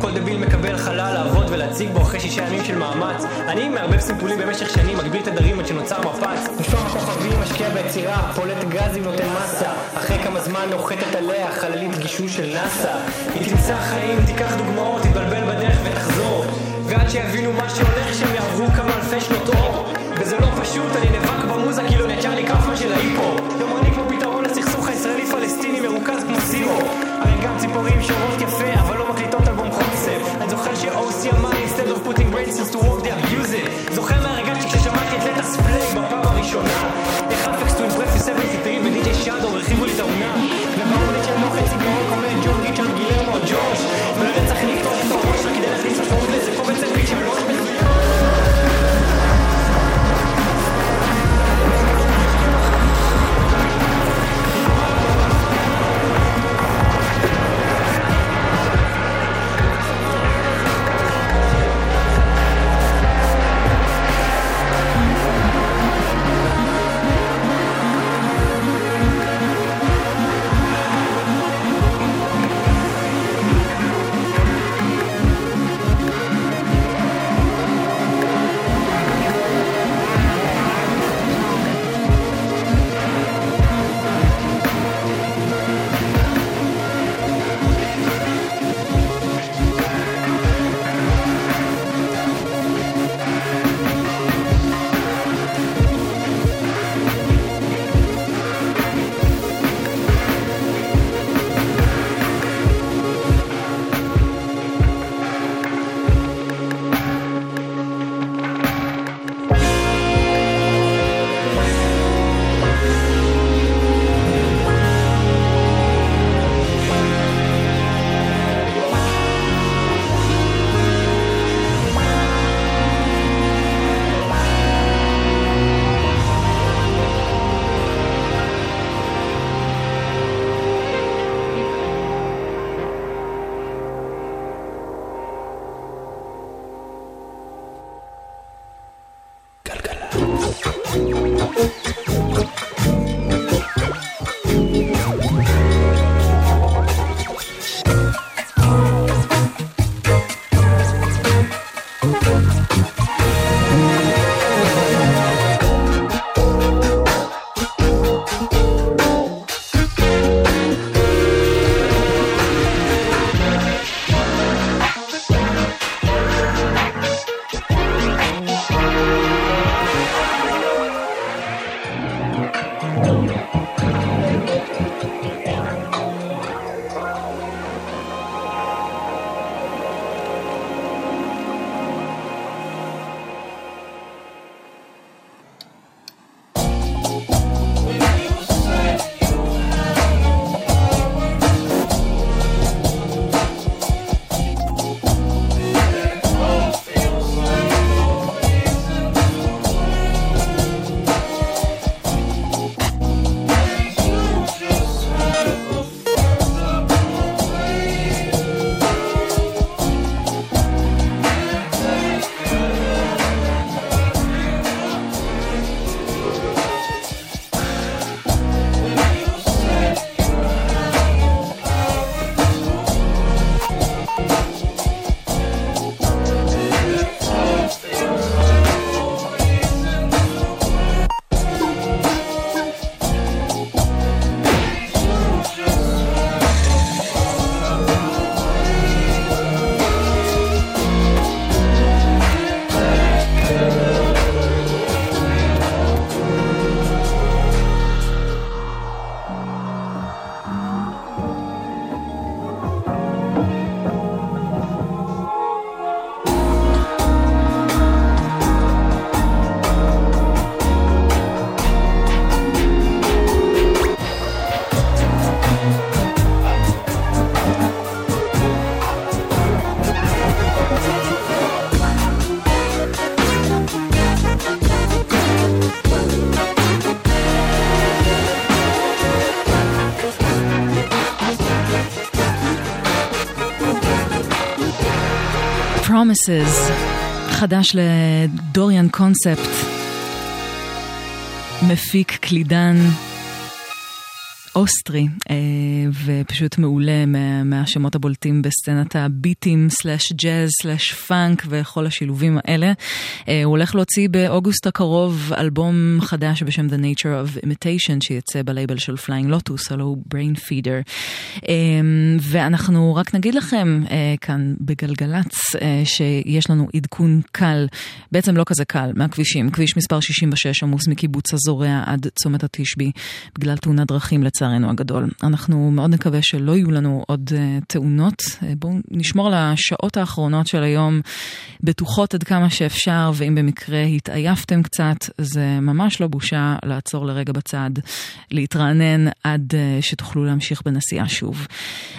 כל דביל מקבל חלל לעבוד ולהציג בו אחרי שישה ימים של מאמץ. אני מערבב סימפולים במשך שנים, מגביל תדרים עד שנוצר מפץ. משפם הכוכבים, משקיע ביצירה, פולט גזים, נותן מסה. אחרי כמה זמן נוחתת עליה חללית גישוש של נאסא. היא תמצא חיים, תיקח דוגמאות, תתבלבל בדרך ותחזור. ועד שיבינו מה שהולך שהם יעברו כמה אלפי שנות אור. וזה לא פשוט, אני נאבק במוזה כאילו אני צ'ארלי קאופמן של ההיפו. יומרני כמו פתרון לסכסוך הישראלי-פלסטיני מרוכז כמו סירו. גם ציפורים שורות יפה, אבל לא מקליטות אלבום חוסף. אני זוכר ש-OC אמר instead of putting brain cells to work they abuse it. זוכר מהרגע שכששמעתי את לטס פליי בפעם הראשונה. איך אפקס טו אימפרפי 73 ודי.ג'יי שאדו הרחיבו לי את Promises, חדש לדוריאן קונספט, מפיק קלידן אוסטרי. ופשוט מעולה מהשמות הבולטים בסצנת הביטים, סלאש ג'אז, סלאש פאנק וכל השילובים האלה. אה, הוא הולך להוציא באוגוסט הקרוב אלבום חדש בשם The Nature of Imitation, שיצא בלייבל של Flying Lotus, הלו הוא Brainfeeder. אה, ואנחנו רק נגיד לכם כאן בגלגלצ, שיש לנו עדכון קל, בעצם לא כזה קל, מהכבישים. כביש מספר 66 עמוס מקיבוץ הזורע עד צומת התשבי, בגלל תאונת דרכים לצערנו הגדול. אנחנו מאוד נקווה שלא יהיו לנו עוד uh, תאונות. Uh, בואו נשמור על השעות האחרונות של היום בטוחות עד כמה שאפשר, ואם במקרה התעייפתם קצת, זה ממש לא בושה לעצור לרגע בצד, להתרענן עד uh, שתוכלו להמשיך בנסיעה שוב.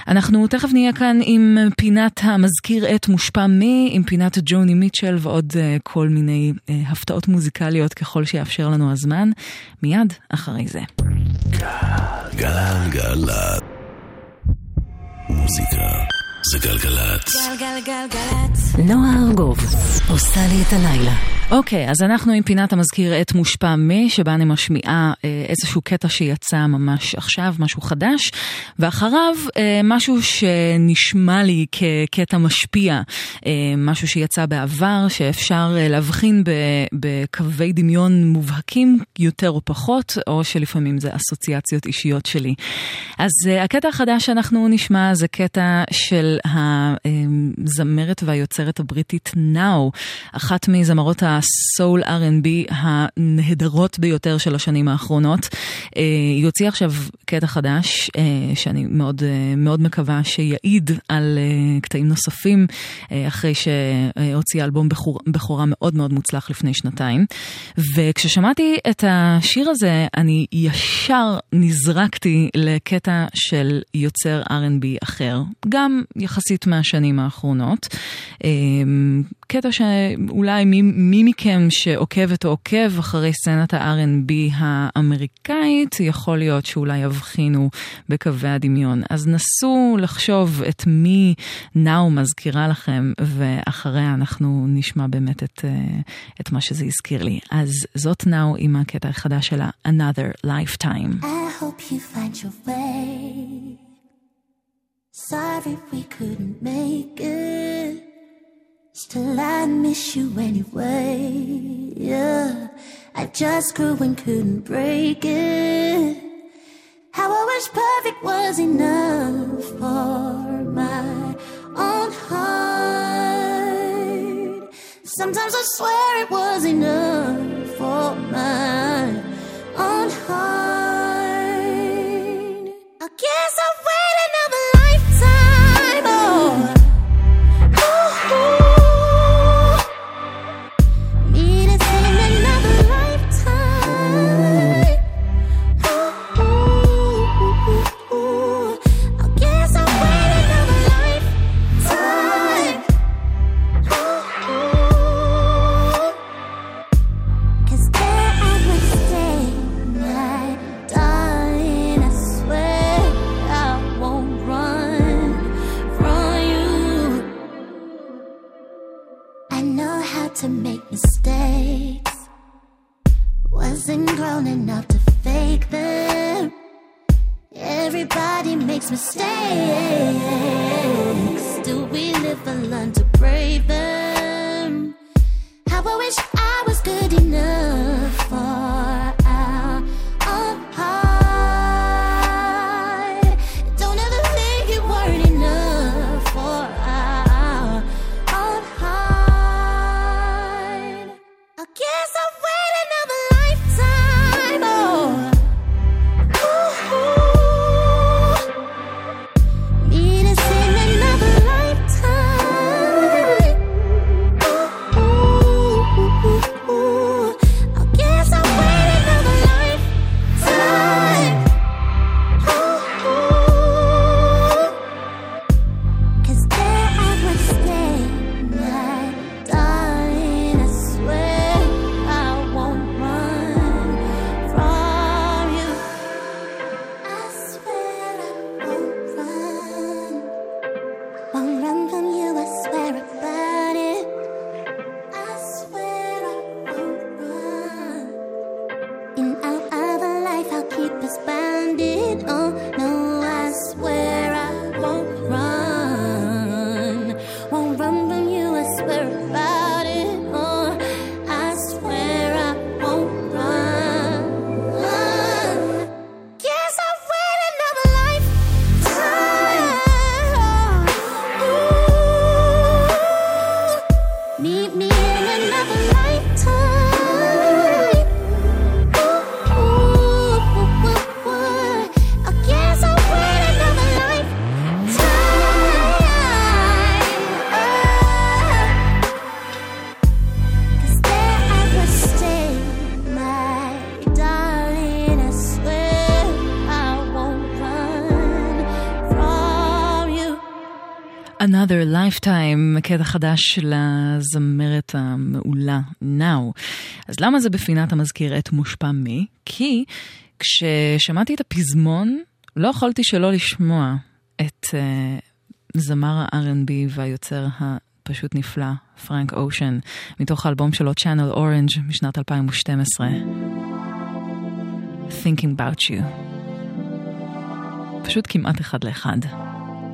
אנחנו תכף נהיה כאן עם פינת המזכיר את מושפע מ, עם פינת ג'וני מיטשל ועוד כל מיני הפתעות מוזיקליות ככל שיאפשר לנו הזמן, מיד אחרי זה. גלגלצ. מוזיקה זה גלגלצ. גלגלגלגלצ. נועה ארגוב עושה לי את הלילה. אוקיי, okay, אז אנחנו עם פינת המזכיר את מושפע מ, שבה אני משמיעה אה, איזשהו קטע שיצא ממש עכשיו, משהו חדש, ואחריו אה, משהו שנשמע לי כקטע משפיע, אה, משהו שיצא בעבר, שאפשר אה, להבחין בקווי דמיון מובהקים יותר או פחות, או שלפעמים זה אסוציאציות אישיות שלי. אז אה, הקטע החדש שאנחנו נשמע זה קטע של הזמרת והיוצרת הבריטית נאו, אחת מזמרות. הסול R&B הנהדרות ביותר של השנים האחרונות. אה, היא הוציאה עכשיו קטע חדש, אה, שאני מאוד, אה, מאוד מקווה שיעיד על קטעים נוספים, אחרי שהוציאה אלבום בכורה מאוד מאוד מוצלח לפני שנתיים. וכששמעתי את השיר הזה, אני ישר נזרקתי לקטע של יוצר R&B אחר, גם יחסית מהשנים האחרונות. קטע שאולי מי, מי מכם שעוקבת או עוקב אחרי סצנת ה-R&B האמריקאית, יכול להיות שאולי יבחינו בקווי הדמיון. אז נסו לחשוב את מי נאו מזכירה לכם, ואחריה אנחנו נשמע באמת את, אה, את מה שזה הזכיר לי. אז זאת נאו עם הקטע החדש שלה, Another Lifetime. I hope you find your way. Sorry we couldn't make it. Still, I miss you anyway. Yeah, I just grew and couldn't break it. How I wish perfect was enough for my own heart. Sometimes I swear it was enough for my own heart. I guess I'll Mistakes. Still, we live and learn to brave them. How I wish I Lifetime, קטע חדש של הזמרת המעולה, Now. אז למה זה בפינת המזכיר את מושפע מי? כי כששמעתי את הפזמון, לא יכולתי שלא לשמוע את uh, זמר ה-R&B והיוצר הפשוט נפלא, פרנק אושן, מתוך האלבום שלו Channel Orange משנת 2012. Thinking About You. פשוט כמעט אחד לאחד.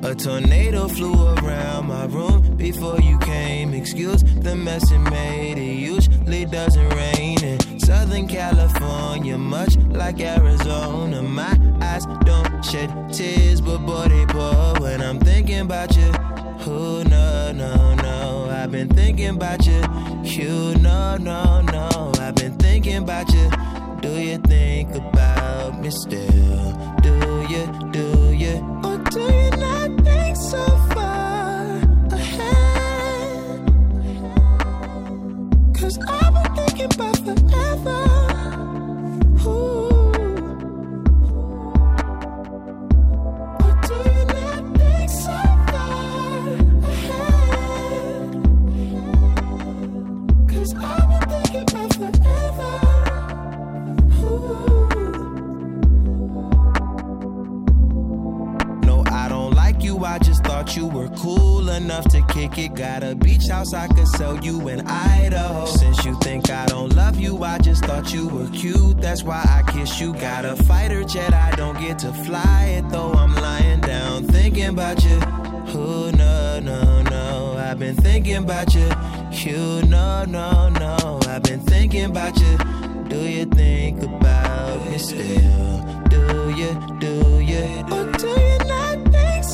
A tornado flew around my room before you came. Excuse the mess it made. It usually doesn't rain in Southern California, much like Arizona. My eyes don't shed tears, but boy, they pour when I'm thinking about you. Oh, no, no, no. I've been thinking about you. You, no, no, no. I've been thinking about you. Do you think about me still? Do you, do you Cause I've been thinking about forever. Ooh. I just thought you were cool enough to kick it. Got a beach house I could sell you in Idaho. Since you think I don't love you, I just thought you were cute. That's why I kiss you. Got a fighter jet, I don't get to fly it though. I'm lying down thinking about you. Oh, no, no, no. I've been thinking about you. You, no, no, no. I've been thinking about you. Do you think about me still? Do you, do you, or do you not?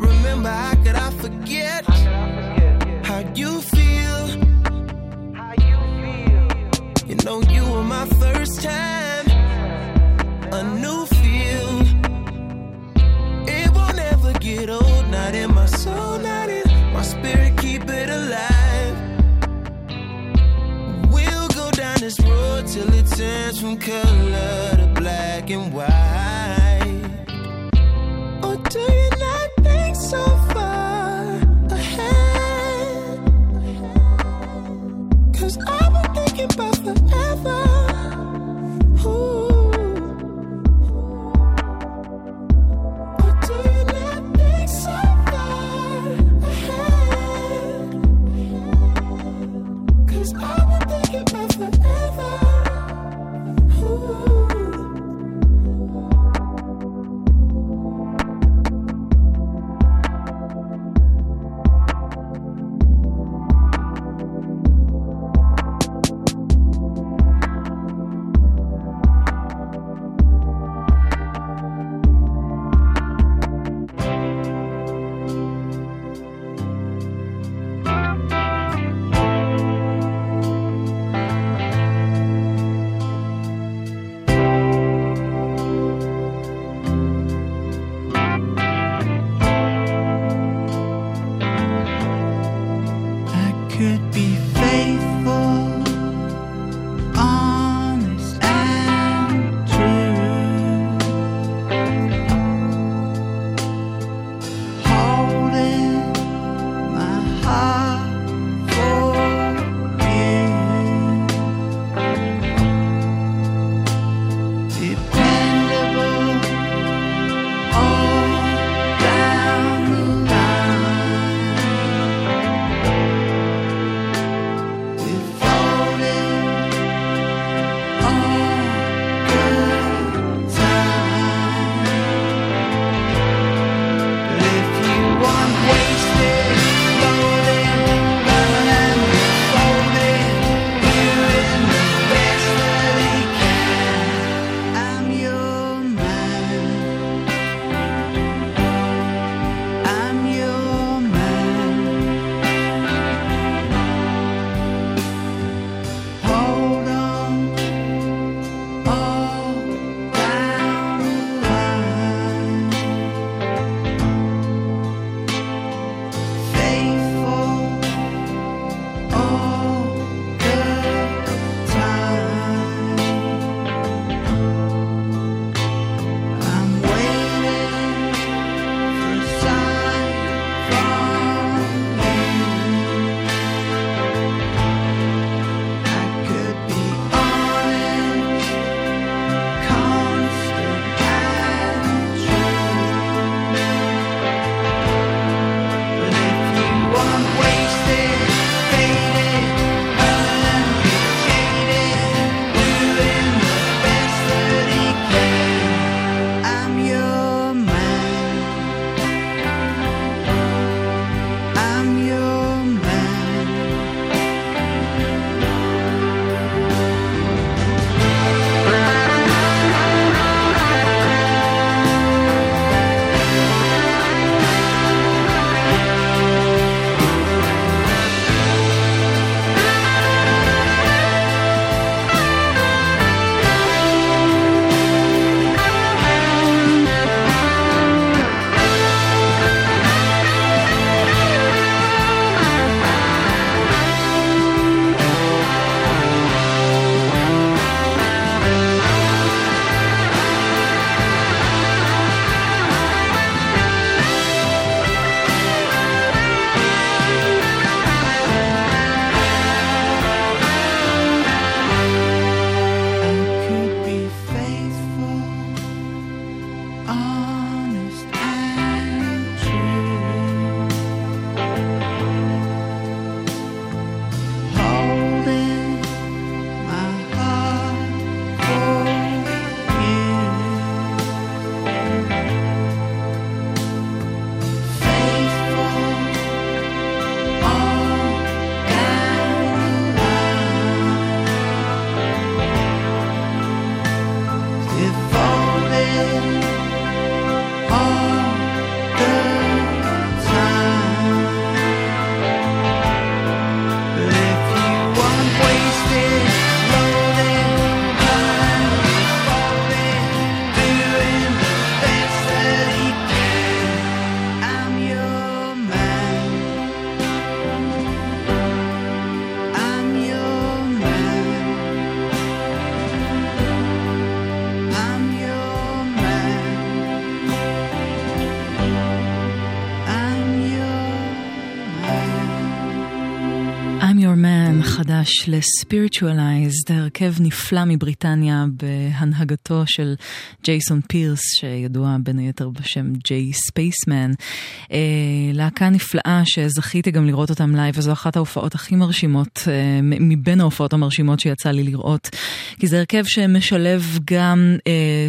remember, how could I forget? How, you feel? How you feel? You know you were my first time, a new feel. It won't ever get old, not in my soul, not in my spirit. Keep it alive. We'll go down this road till it turns from color to black and white. חדש ל-Spiritualized, הרכב נפלא מבריטניה בהנהגתו של ג'ייסון פירס, שידוע בין היתר בשם ג'יי ספייסמן. אה, להקה נפלאה שזכיתי גם לראות אותם לייב, וזו אחת ההופעות הכי מרשימות, אה, מבין ההופעות המרשימות שיצא לי לראות, כי זה הרכב שמשלב גם אה,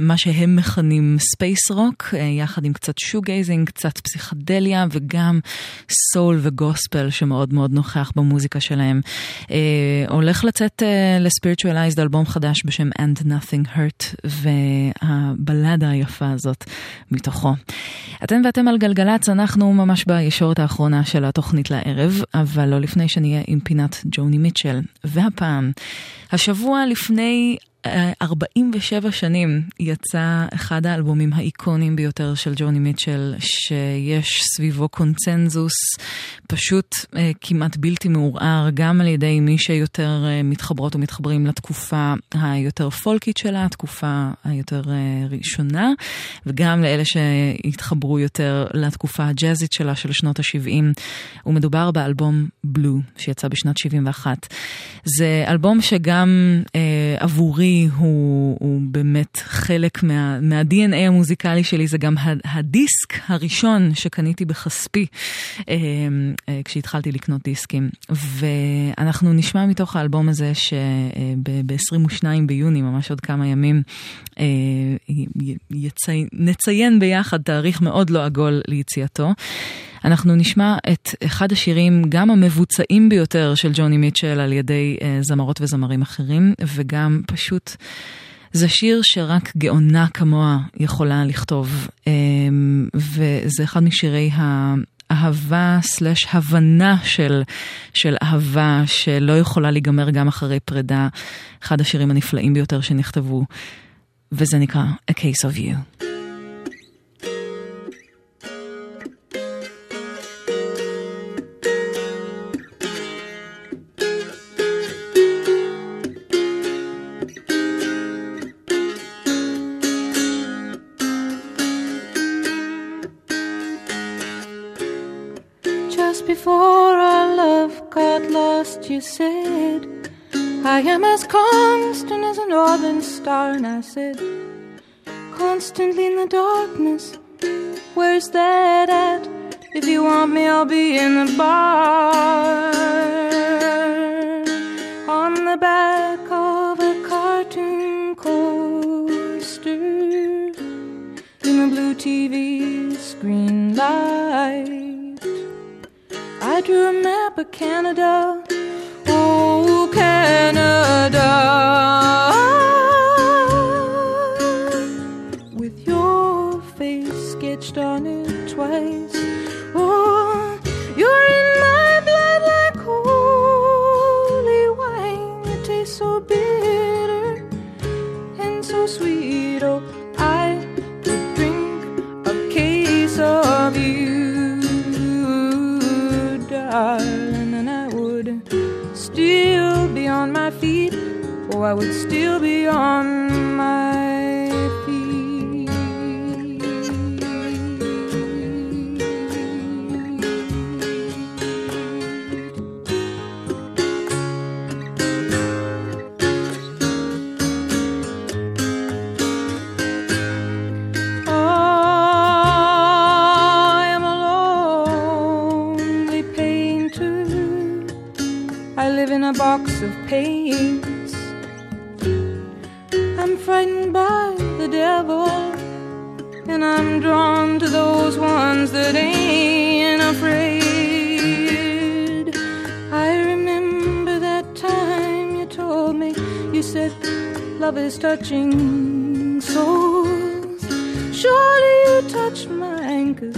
מה שהם מכנים space rock, יחד עם קצת shoegazing, קצת פסיכדליה, וגם סול וגוספל שמאוד מאוד נוכח במוזיקה שלהם. אה, הולך לצאת אה, לספיריטואלייזד אלבום חדש בשם And Nothing Hurt, והבלדה היפה הזאת מתוכו. אתם ואתם על גלגלצ, אנחנו ממש בישורת האחרונה של התוכנית לערב, אבל לא לפני שנהיה עם פינת ג'וני מיטשל. והפעם, השבוע לפני 47 שנים יצא אחד האלבומים האיקונים ביותר של ג'וני מיטשל, שיש סביבו קונצנזוס פשוט אה, כמעט בלתי מעורער, גם על ידי מי שיותר אה, מתחברות ומתחברים לתקופה היותר פולקית שלה, התקופה היותר אה, ראשונה, וגם לאלה שהתחברו יותר לתקופה הג'אזית שלה של שנות ה-70. ומדובר באלבום בלו, שיצא בשנת 71. זה אלבום שגם אה, עבורי הוא, הוא באמת חלק מה, מה-DNA המוזיקלי שלי, זה גם הדיסק הראשון שקניתי בכספי אה, אה, כשהתחלתי לקנות דיסקים. ואנחנו נשמע מתוך האלבום הזה שב-22 ביוני, ממש עוד כמה ימים, אה, יצי, נציין ביחד תאריך מאוד לא עגול ליציאתו. אנחנו נשמע את אחד השירים, גם המבוצעים ביותר של ג'וני מיטשל על ידי uh, זמרות וזמרים אחרים, וגם פשוט... זה שיר שרק גאונה כמוה יכולה לכתוב, um, וזה אחד משירי האהבה סלש הבנה של, של אהבה שלא יכולה להיגמר גם אחרי פרידה, אחד השירים הנפלאים ביותר שנכתבו, וזה נקרא A Case of you I am as constant as a northern star, and I said, constantly in the darkness. Where's that at? If you want me, I'll be in the bar. On the back of a cartoon coaster, in the blue TV screen light. I drew a map of Canada with your face sketched on it twice. Oh, you're in my blood like holy wine. It tastes so bitter and so sweet. Oh, I could drink a case of you, darling, and I would still be on my feet, or I would still be on my feet. Oh, I am a lonely painter. I live in a box of pains. I'm drawn to those ones that ain't afraid. I remember that time you told me, you said, love is touching souls. Surely you touched mine, cause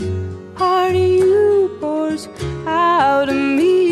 part of you pours out of me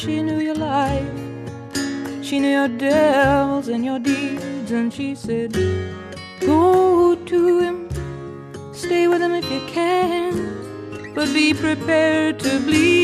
she knew your life. She knew your devils and your deeds, and she said, Go to him, stay with him if you can, but be prepared to bleed.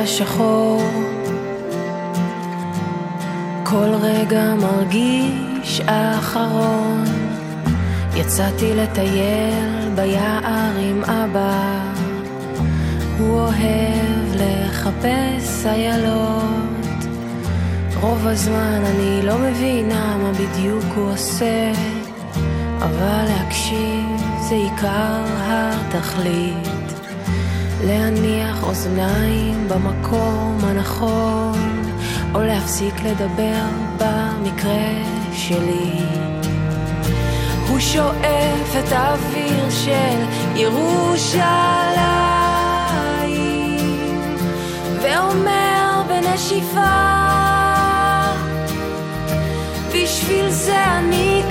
בצבע שחור כל רגע מרגיש אחרון. יצאתי לטייל ביער עם אבא. הוא אוהב לחפש איילות. רוב הזמן אני לא מבינה מה בדיוק הוא עושה אבל להקשיב זה עיקר התכלית להניח אוזניים במקום הנכון, או להפסיק לדבר במקרה שלי. הוא שואף את האוויר של ירושלים, ואומר בנשיפה, בשביל זה אני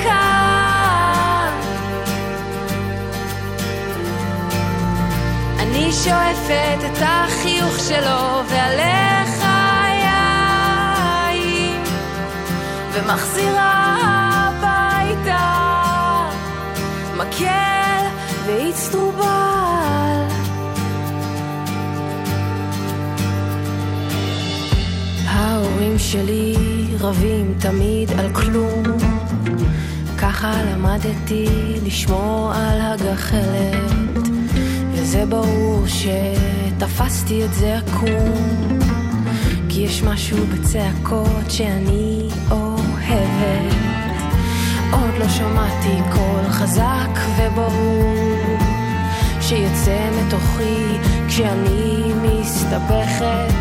שואפת את החיוך שלו ועליך יין ומחזירה הביתה מקל ואיצטרובל ההורים שלי רבים תמיד על כלום ככה למדתי לשמור על הגחלת וזה ברור שתפסתי את זה עקום כי יש משהו בצעקות שאני אוהבת. עוד לא שמעתי קול חזק וברור שיוצא מתוכי כשאני מסתבכת.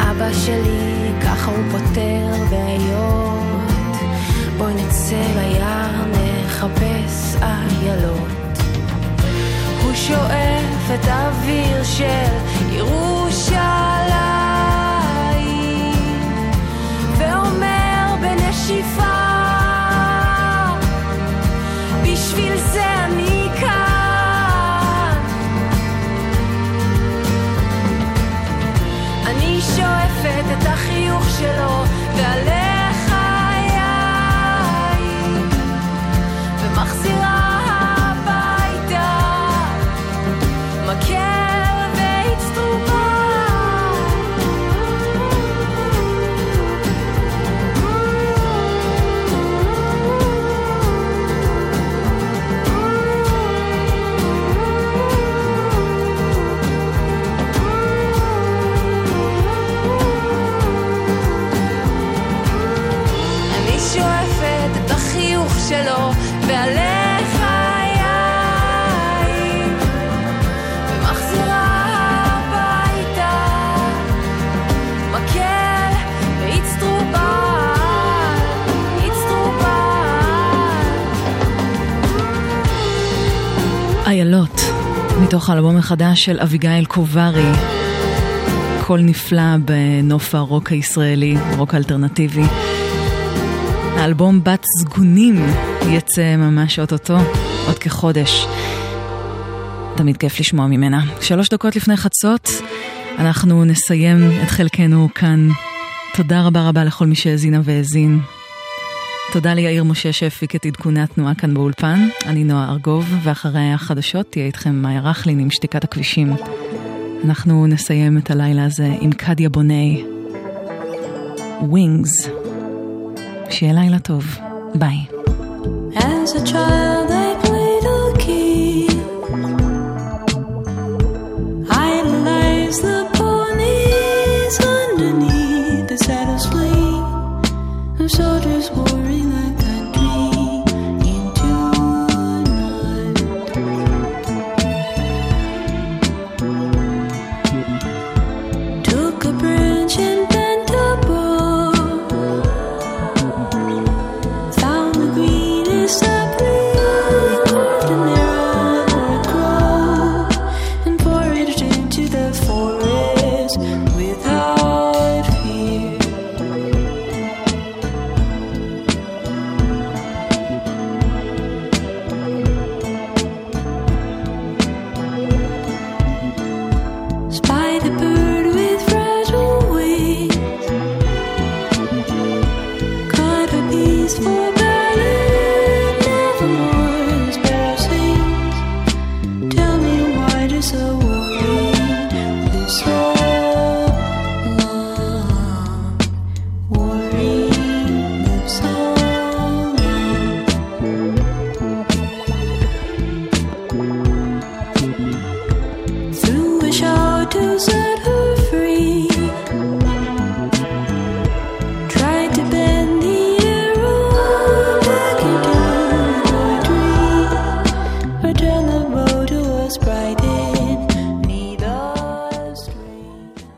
אבא שלי ככה הוא פותר בעיות. בואי נצא ליער נחפש איילות שואף את האוויר של ירושלים מתוך האלבום החדש של אביגיל קוברי. קול נפלא בנוף הרוק הישראלי, רוק אלטרנטיבי. האלבום בת זקונים יצא ממש אוטוטו, עוד כחודש. תמיד כיף לשמוע ממנה. שלוש דקות לפני חצות, אנחנו נסיים את חלקנו כאן. תודה רבה רבה לכל מי שהאזינה והאזין. תודה ליאיר משה שהפיק את עדכוני התנועה כאן באולפן. אני נועה ארגוב, ואחרי החדשות תהיה איתכם מאיה רכלין עם שתיקת הכבישים. אנחנו נסיים את הלילה הזה עם קדיה בוני, Wings. שיהיה לילה טוב. ביי. As a child,